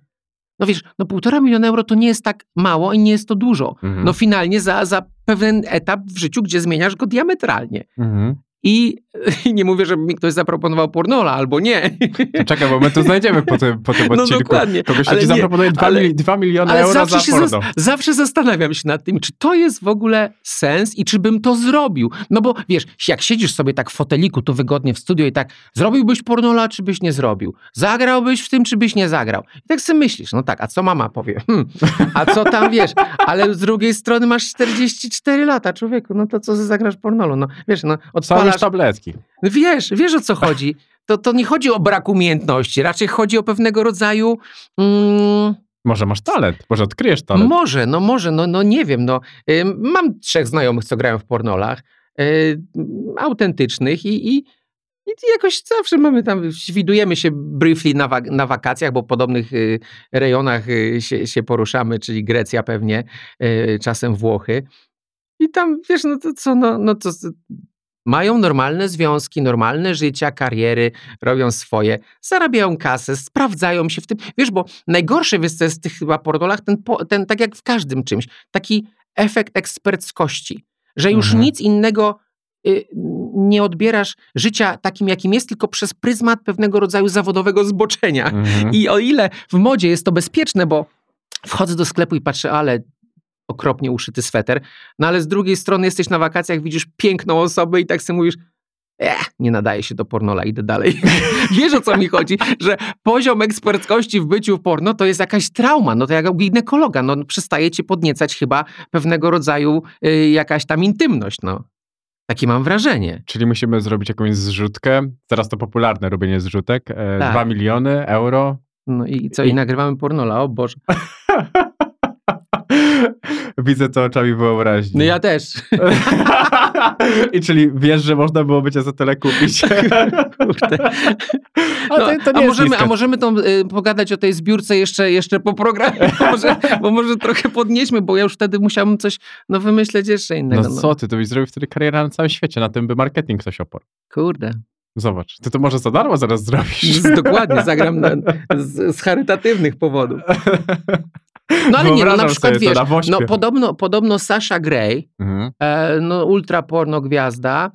no wiesz, no półtora miliona euro to nie jest tak mało i nie jest to dużo. Mhm. No finalnie za, za pewien etap w życiu, gdzie zmieniasz go diametralnie. Mhm. I, I nie mówię, żeby mi ktoś zaproponował pornola, albo nie. To czekaj, bo my tu znajdziemy po tym, po tym No odcinku. dokładnie. Kogoś, Ale ci nie, zaproponuje 2, ale- mili- 2 miliony Ale euro zawsze, za się porno. zas- zawsze zastanawiam się nad tym, czy to jest w ogóle sens i czy bym to zrobił. No bo wiesz, jak siedzisz sobie tak w foteliku, tu wygodnie w studio i tak, zrobiłbyś pornola, czy byś nie zrobił? Zagrałbyś w tym, czy byś nie zagrał? I tak sobie myślisz, no tak, a co mama powie? Hmm, a co tam wiesz? Ale z drugiej strony masz 44 lata, człowieku, no to co zagrasz pornolu? No wiesz, no Są już tabletki. Wiesz, wiesz o co chodzi. To, to nie chodzi o brak umiejętności, raczej chodzi o pewnego rodzaju... Mm, Może masz talent, może odkryjesz talent. może, no może, no, no nie wiem. No. Ym, Mam trzech znajomych, co grają w pornolach, yy, autentycznych i, i, i jakoś zawsze mamy tam, widujemy się briefly na, wak- na wakacjach, bo w podobnych y, rejonach y, się, się poruszamy, czyli Grecja pewnie, y, czasem Włochy. I tam, wiesz, no to co, no, no to mają normalne związki, normalne życia, kariery, robią swoje, zarabiają kasę, sprawdzają się w tym. Wiesz, bo najgorsze wiesz, w tych chyba pornolach, ten, ten, tak jak w każdym czymś, taki efekt eksperckości, że już Mhm. nic innego y, nie odbierasz życia takim, jakim jest, tylko przez pryzmat pewnego rodzaju zawodowego zboczenia. Mhm. I o ile w modzie jest to bezpieczne, bo wchodzę do sklepu i patrzę, ale okropnie uszyty sweter, no ale z drugiej strony jesteś na wakacjach, widzisz piękną osobę i tak sobie mówisz, eh, nie nadaje się do pornola, idę dalej. Wiesz o co mi chodzi? Że poziom eksperckości w byciu w porno to jest jakaś trauma, no to jak u ginekologa, no przestaje cię podniecać chyba pewnego rodzaju y, jakaś tam intymność, no. Takie mam wrażenie. Czyli musimy zrobić jakąś zrzutkę. Teraz to popularne robienie zrzutek. E, Tak. 2 miliony euro. No i co, i nagrywamy pornola, o Boże. Widzę to oczami wyobraźni. No ja też. I czyli wiesz, że można byłoby cię za tyle kupić. Kurde. A, No, to, to nie a, możemy, a możemy tą, y, pogadać o tej zbiórce jeszcze, jeszcze po programie, bo może, bo może trochę podnieśmy, bo ja już wtedy musiałbym coś no, wymyśleć jeszcze innego. No co ty, to byś zrobił wtedy karierę na całym świecie, na tym by marketing ktoś oparł. Kurde. Zobacz, ty to może za darmo zaraz zrobisz. Dokładnie, zagram na, z, z charytatywnych powodów. No ale nie, no na Wyobrażam przykład wiesz, no podobno, podobno Sasha Grey, Mhm. e, no ultra porno gwiazda,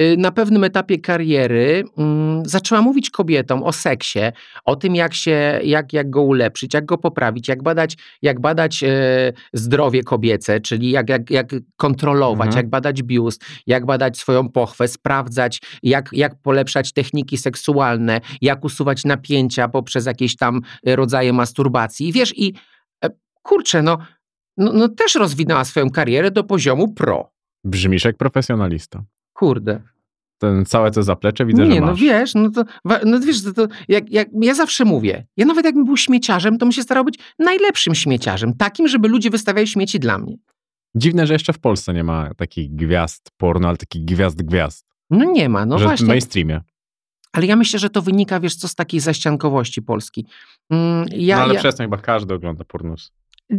y, na pewnym etapie kariery mm, zaczęła mówić kobietom o seksie, o tym, jak, się, jak, jak go ulepszyć, jak go poprawić, jak badać, jak badać e, zdrowie kobiece, czyli jak, jak, jak kontrolować, Mhm. jak badać biust, jak badać swoją pochwę, sprawdzać, jak, jak polepszać techniki seksualne, jak usuwać napięcia poprzez jakieś tam rodzaje masturbacji. I wiesz, i kurczę, no, no, no też rozwinęła swoją karierę do poziomu pro. Brzmisz jak profesjonalista. Kurde. Ten całe to zaplecze widzę, nie, że no masz. wiesz, no to, no wiesz, to, to jak, jak ja zawsze mówię, ja nawet jakbym był śmieciarzem, to bym się starał być najlepszym śmieciarzem, takim, żeby ludzie wystawiali śmieci dla mnie. Dziwne, że jeszcze w Polsce nie ma takich gwiazd porno, ale takich gwiazd gwiazd. No nie ma, no że w właśnie. mainstreamie. Ale ja myślę, że to wynika, wiesz, co z takiej zaściankowości Polski. Mm, Ja, no ale ja, przestań, chyba każdy ogląda pornus.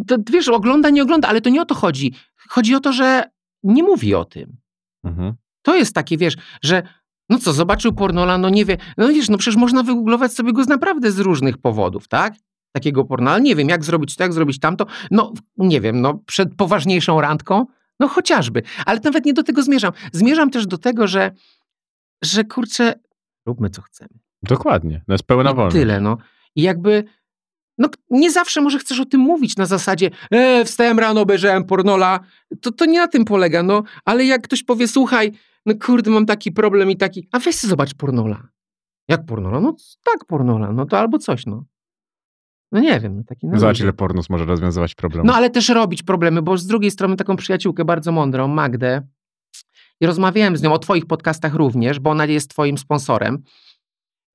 To, wiesz, ogląda, nie ogląda, ale to nie o to chodzi. Chodzi o to, że nie mówi o tym. Mhm. To jest takie, wiesz, że No co, zobaczył pornola, no nie wie, no wiesz, no przecież można wygooglować sobie go z naprawdę z różnych powodów, tak? Takiego pornola, nie wiem, jak zrobić to, jak zrobić tamto, no nie wiem, no przed poważniejszą randką, no chociażby, ale nawet nie do tego zmierzam. Zmierzam też do tego, że, że kurczę, róbmy co chcemy. Dokładnie. No jest pełna wolność. tyle, no. I jakby, no nie zawsze może chcesz o tym mówić na zasadzie, e, wstałem rano, obejrzałem pornola, to, to nie na tym polega, no, ale jak ktoś powie, słuchaj, no kurde, mam taki problem i taki, a weź zobacz pornola. Jak pornola? No tak pornola, no to albo coś, no. No nie wiem, no taki na Zobacz, ile pornus może rozwiązywać problemy. No ale też robić problemy, bo z drugiej strony taką przyjaciółkę bardzo mądrą, Magdę, i rozmawiałem z nią o twoich podcastach również, bo ona jest twoim sponsorem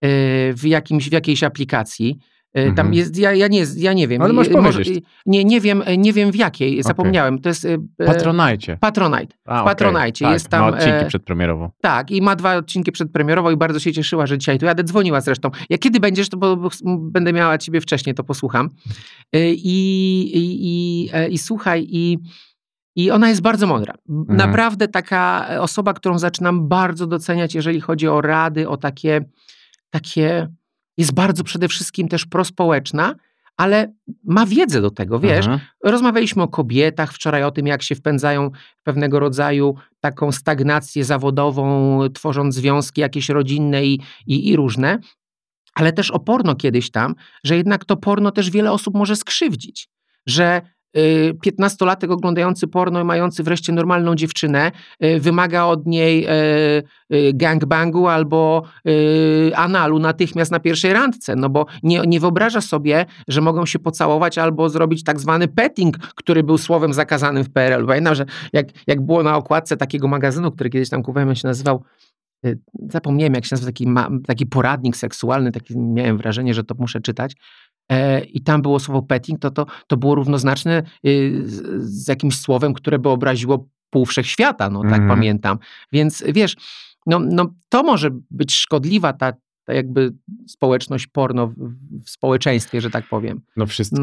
yy, w, jakimś, w jakiejś aplikacji. Tam Mhm. jest, ja, ja, nie, ja nie wiem. Ale Yy, powiedzieć. nie, nie, wiem, nie wiem w jakiej, zapomniałem. To jest yy, yy, Patronajcie. Patronite. A, w Patronajcie okej. jest tak, tam, Ma odcinki e, przedpremierowo. Tak, i ma dwa odcinki przedpremierowo i bardzo się cieszyła, że dzisiaj tu jadę. Dzwoniła zresztą. Jak kiedy będziesz, to bo, bo będę miała ciebie wcześniej, to posłucham. I, i, i, e, i słuchaj, i, i ona jest bardzo mądra. Naprawdę taka osoba, którą zaczynam bardzo doceniać, jeżeli chodzi o rady, o takie, takie jest bardzo przede wszystkim też prospołeczna, ale ma wiedzę do tego, wiesz. Mhm. Rozmawialiśmy o kobietach wczoraj, o tym, jak się wpędzają w pewnego rodzaju taką stagnację zawodową, tworząc związki jakieś rodzinne i, i, i różne, ale też o porno kiedyś tam, że jednak to porno też wiele osób może skrzywdzić, że piętnastolatek oglądający porno i mający wreszcie normalną dziewczynę y, wymaga od niej y, y, gangbangu albo y, analu natychmiast na pierwszej randce, no bo nie, nie wyobraża sobie, że mogą się pocałować albo zrobić tak zwany petting, który był słowem zakazanym w PRL. Pamiętam, że jak, jak było na okładce takiego magazynu, który kiedyś tam kupowałem, on się nazywał y, zapomniałem jak się nazywa, taki, taki poradnik seksualny, taki miałem wrażenie, że to muszę czytać. E, I tam było słowo petting, to, to, to było równoznaczne y, z, z jakimś słowem, które by obraziło pół wszechświata, no tak Mhm. pamiętam. Więc wiesz, no, no to może być szkodliwa ta, ta jakby społeczność porno w, w społeczeństwie, że tak powiem. No wszystko,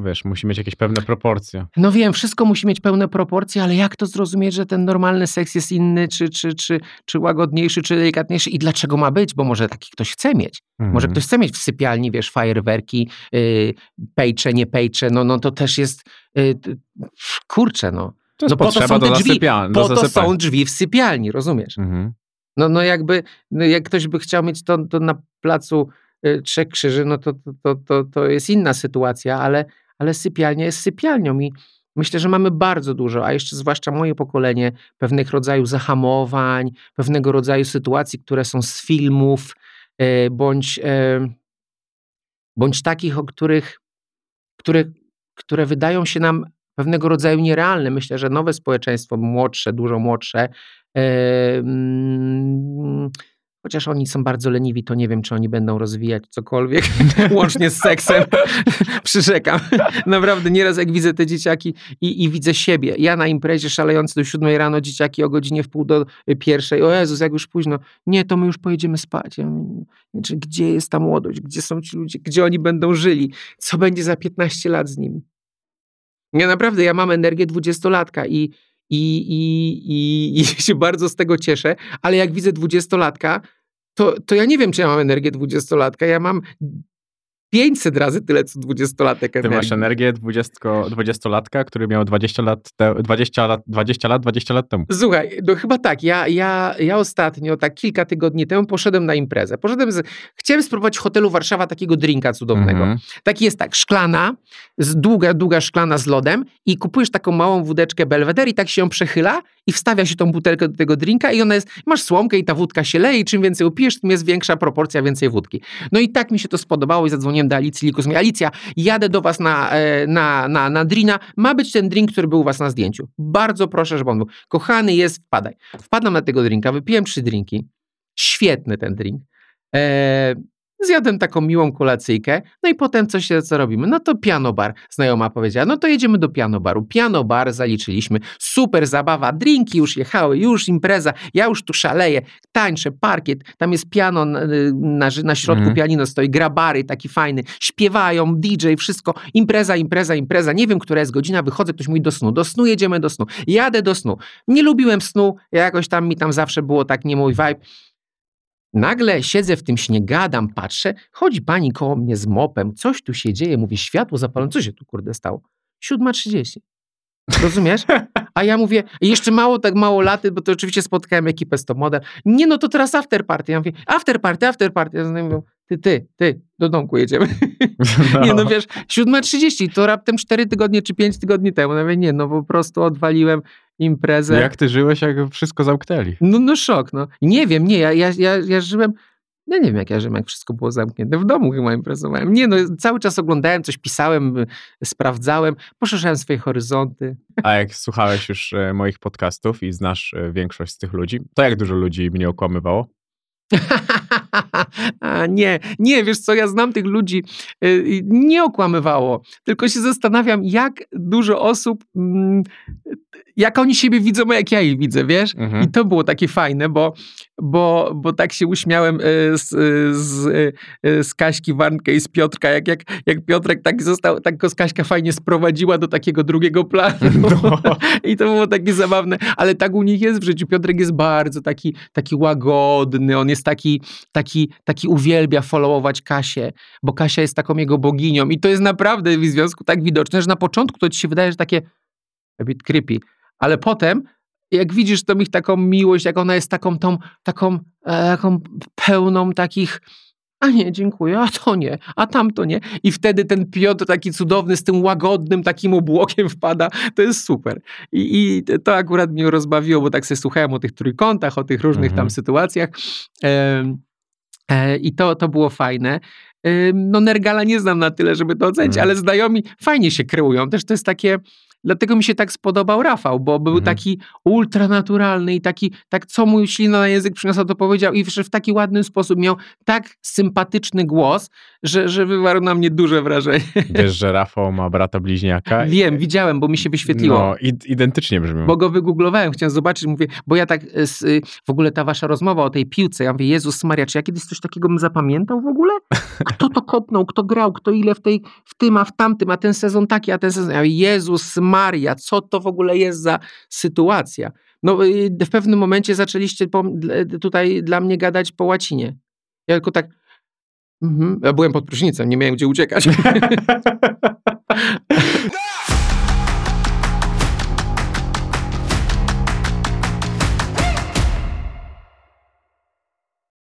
wiesz, musi mieć jakieś pewne proporcje. No wiem, wszystko musi mieć pełne proporcje, ale jak to zrozumieć, że ten normalny seks jest inny, czy, czy, czy, czy łagodniejszy, czy delikatniejszy i dlaczego ma być? Bo może taki ktoś chce mieć. Może Mhm. ktoś chce mieć w sypialni, wiesz, fajerwerki, yy, pejcze, nie pejcze, no, no to też jest, yy, kurczę, no. To no po to potrzeba są te do drzwi, po to są drzwi w sypialni, rozumiesz? Mhm. No, no jakby, no jak ktoś by chciał mieć to, to na placu Trzech Krzyży, no to, to, to, to, jest inna sytuacja, ale, ale sypialnia jest sypialnią i myślę, że mamy bardzo dużo, a jeszcze zwłaszcza moje pokolenie, pewnych rodzajów zahamowań, pewnego rodzaju sytuacji, które są z filmów, y, bądź, y, bądź takich, o których, które, które wydają się nam pewnego rodzaju nierealne. Myślę, że nowe społeczeństwo, młodsze, dużo młodsze, Em, Chociaż oni są bardzo leniwi, to nie wiem, czy oni będą rozwijać cokolwiek, łącznie z seksem. Przyrzekam. Naprawdę nieraz jak widzę te dzieciaki i, i widzę siebie. Ja na imprezie szalejący do siódmej rano, dzieciaki o godzinie w pół do pierwszej. O Jezus, jak już późno. Nie, to my już pojedziemy spać. Ja mówię, gdzie jest ta młodość? Gdzie są ci ludzie? Gdzie oni będą żyli? Co będzie za 15 lat z nimi? Ja naprawdę, ja mam energię dwudziestolatka i, i, i, i, i się bardzo z tego cieszę, ale jak widzę dwudziestolatka, to, to ja nie wiem, czy ja mam energię dwudziestolatka. Ja mam 500 razy tyle, co dwudziestolatek Ty energii. masz energię 20, 20-latka, który miał 20 lat, te, 20 lat, 20 lat, 20 lat temu. Słuchaj, no chyba tak. Ja, ja, ja ostatnio, tak kilka tygodni temu, poszedłem na imprezę. Poszedłem z, chciałem spróbować w hotelu Warszawa takiego drinka cudownego. Mhm. Taki jest tak, szklana, z długa, długa szklana z lodem i kupujesz taką małą wódeczkę Belvedere i tak się ją przechyla i wstawia się tą butelkę do tego drinka i ona jest, masz słomkę i ta wódka się leje i czym więcej upijesz, tym jest większa proporcja, więcej wódki. No i tak mi się to spodobało i zadzwoniłem do Alicji Likus. Mówię, Alicja, jadę do was na, e, na, na, na drina, ma być ten drink, który był u was na zdjęciu. Bardzo proszę, żeby on był. Kochany jest, wpadaj. Wpadam na tego drinka, wypiłem trzy drinki. Świetny ten drink. E, Zjadłem taką miłą kolacyjkę, no i potem co się, co robimy? No to piano bar. Znajoma powiedziała, no to jedziemy do piano baru. Piano bar zaliczyliśmy, super zabawa, drinki już jechały, już impreza, ja już tu szaleję, tańczę, parkiet, tam jest piano na, na, na środku, Mhm. pianino stoi, grabary taki fajny, śpiewają, DJ, wszystko, impreza, impreza, impreza, nie wiem, która jest godzina, wychodzę, ktoś mówi do snu, do snu jedziemy do snu, jadę do snu. Nie lubiłem snu, jakoś tam mi tam zawsze było tak nie mój vibe, Nagle siedzę w tym śnie, gadam, patrzę, chodzi pani koło mnie z mopem, coś tu się dzieje, mówi światło zapalone, co się tu kurde stało? 7.30. Rozumiesz? A ja mówię, jeszcze mało, tak mało laty, bo to oczywiście spotkałem ekipę z to model. Nie, no to teraz after party. Ja mówię, after party, after party. Ja mówię, ty, ty, ty, do domku jedziemy. Nie, no wiesz, 7.30, to raptem 4 tygodnie czy 5 tygodni temu. Ja mówię, nie, no po prostu odwaliłem imprezę. Jak ty żyłeś, jak wszystko zamknęli? No, no szok, no. Nie wiem, nie, ja, ja, ja, ja żyłem, ja nie wiem jak ja żyłem, jak wszystko było zamknięte. W domu chyba imprezowałem. Nie no, cały czas oglądałem, coś pisałem, y, sprawdzałem, poszerzałem swoje horyzonty. A jak słuchałeś już e, moich podcastów i znasz e, większość z tych ludzi, to jak dużo ludzi mnie okłamywało? Nie, nie, wiesz co, ja znam tych ludzi, y, nie okłamywało, tylko się zastanawiam, jak dużo osób, mm, jak oni siebie widzą, jak ja ich widzę, wiesz? Mhm. I to było takie fajne, bo, bo, bo tak się uśmiałem y, z, y, z, z Kaśki Warnkę i z Piotrka, jak, jak, jak Piotrek tak został, tak go Kaśka fajnie sprowadziła do takiego drugiego planu. No. I to było takie zabawne, ale tak u nich jest w życiu. Piotrek jest bardzo taki, taki łagodny, on jest taki, taki, taki uwielbia followować Kasię, bo Kasia jest taką jego boginią i to jest naprawdę w związku tak widoczne, że na początku to ci się wydaje, że takie a bit creepy, ale potem jak widzisz tą ich taką miłość, jak ona jest taką tą, taką, e, taką pełną takich a nie, dziękuję, a to nie, a tamto nie. I wtedy ten Piotr taki cudowny z tym łagodnym takim obłokiem wpada. To jest super. I, i to akurat mnie rozbawiło, bo tak sobie słuchałem o tych trójkątach, o tych różnych Mhm. tam sytuacjach. Em, e, I to, to było fajne. No Nergala nie znam na tyle, żeby to ocenić, Mhm. ale znajomi fajnie się kreują. Też to jest takie, dlatego mi się tak spodobał Rafał, bo był Mhm. taki ultranaturalny i taki, tak co mu ślina na język przyniosła, to powiedział i w taki ładny sposób miał tak sympatyczny głos, że, że wywarł na mnie duże wrażenie. Wiesz, że Rafał ma brata bliźniaka? Wiem, widziałem, bo mi się wyświetliło. No, id- identycznie brzmią. Bo go wygooglowałem, chciałem zobaczyć, mówię, bo ja tak y, y, w ogóle ta wasza rozmowa o tej piłce, ja mówię, Jezus Maria, czy ja kiedyś coś takiego bym zapamiętał w ogóle? Kto to kopnął, kto grał, kto ile w tej, w tym, a w tamtym, a ten sezon taki, a ten sezon. Ja mówię, Jezus Maria, co to w ogóle jest za sytuacja? No y, w pewnym momencie zaczęliście po, tutaj dla mnie gadać po łacinie. Ja tylko tak, mhm, ja byłem pod prysznicem, nie miałem gdzie uciekać.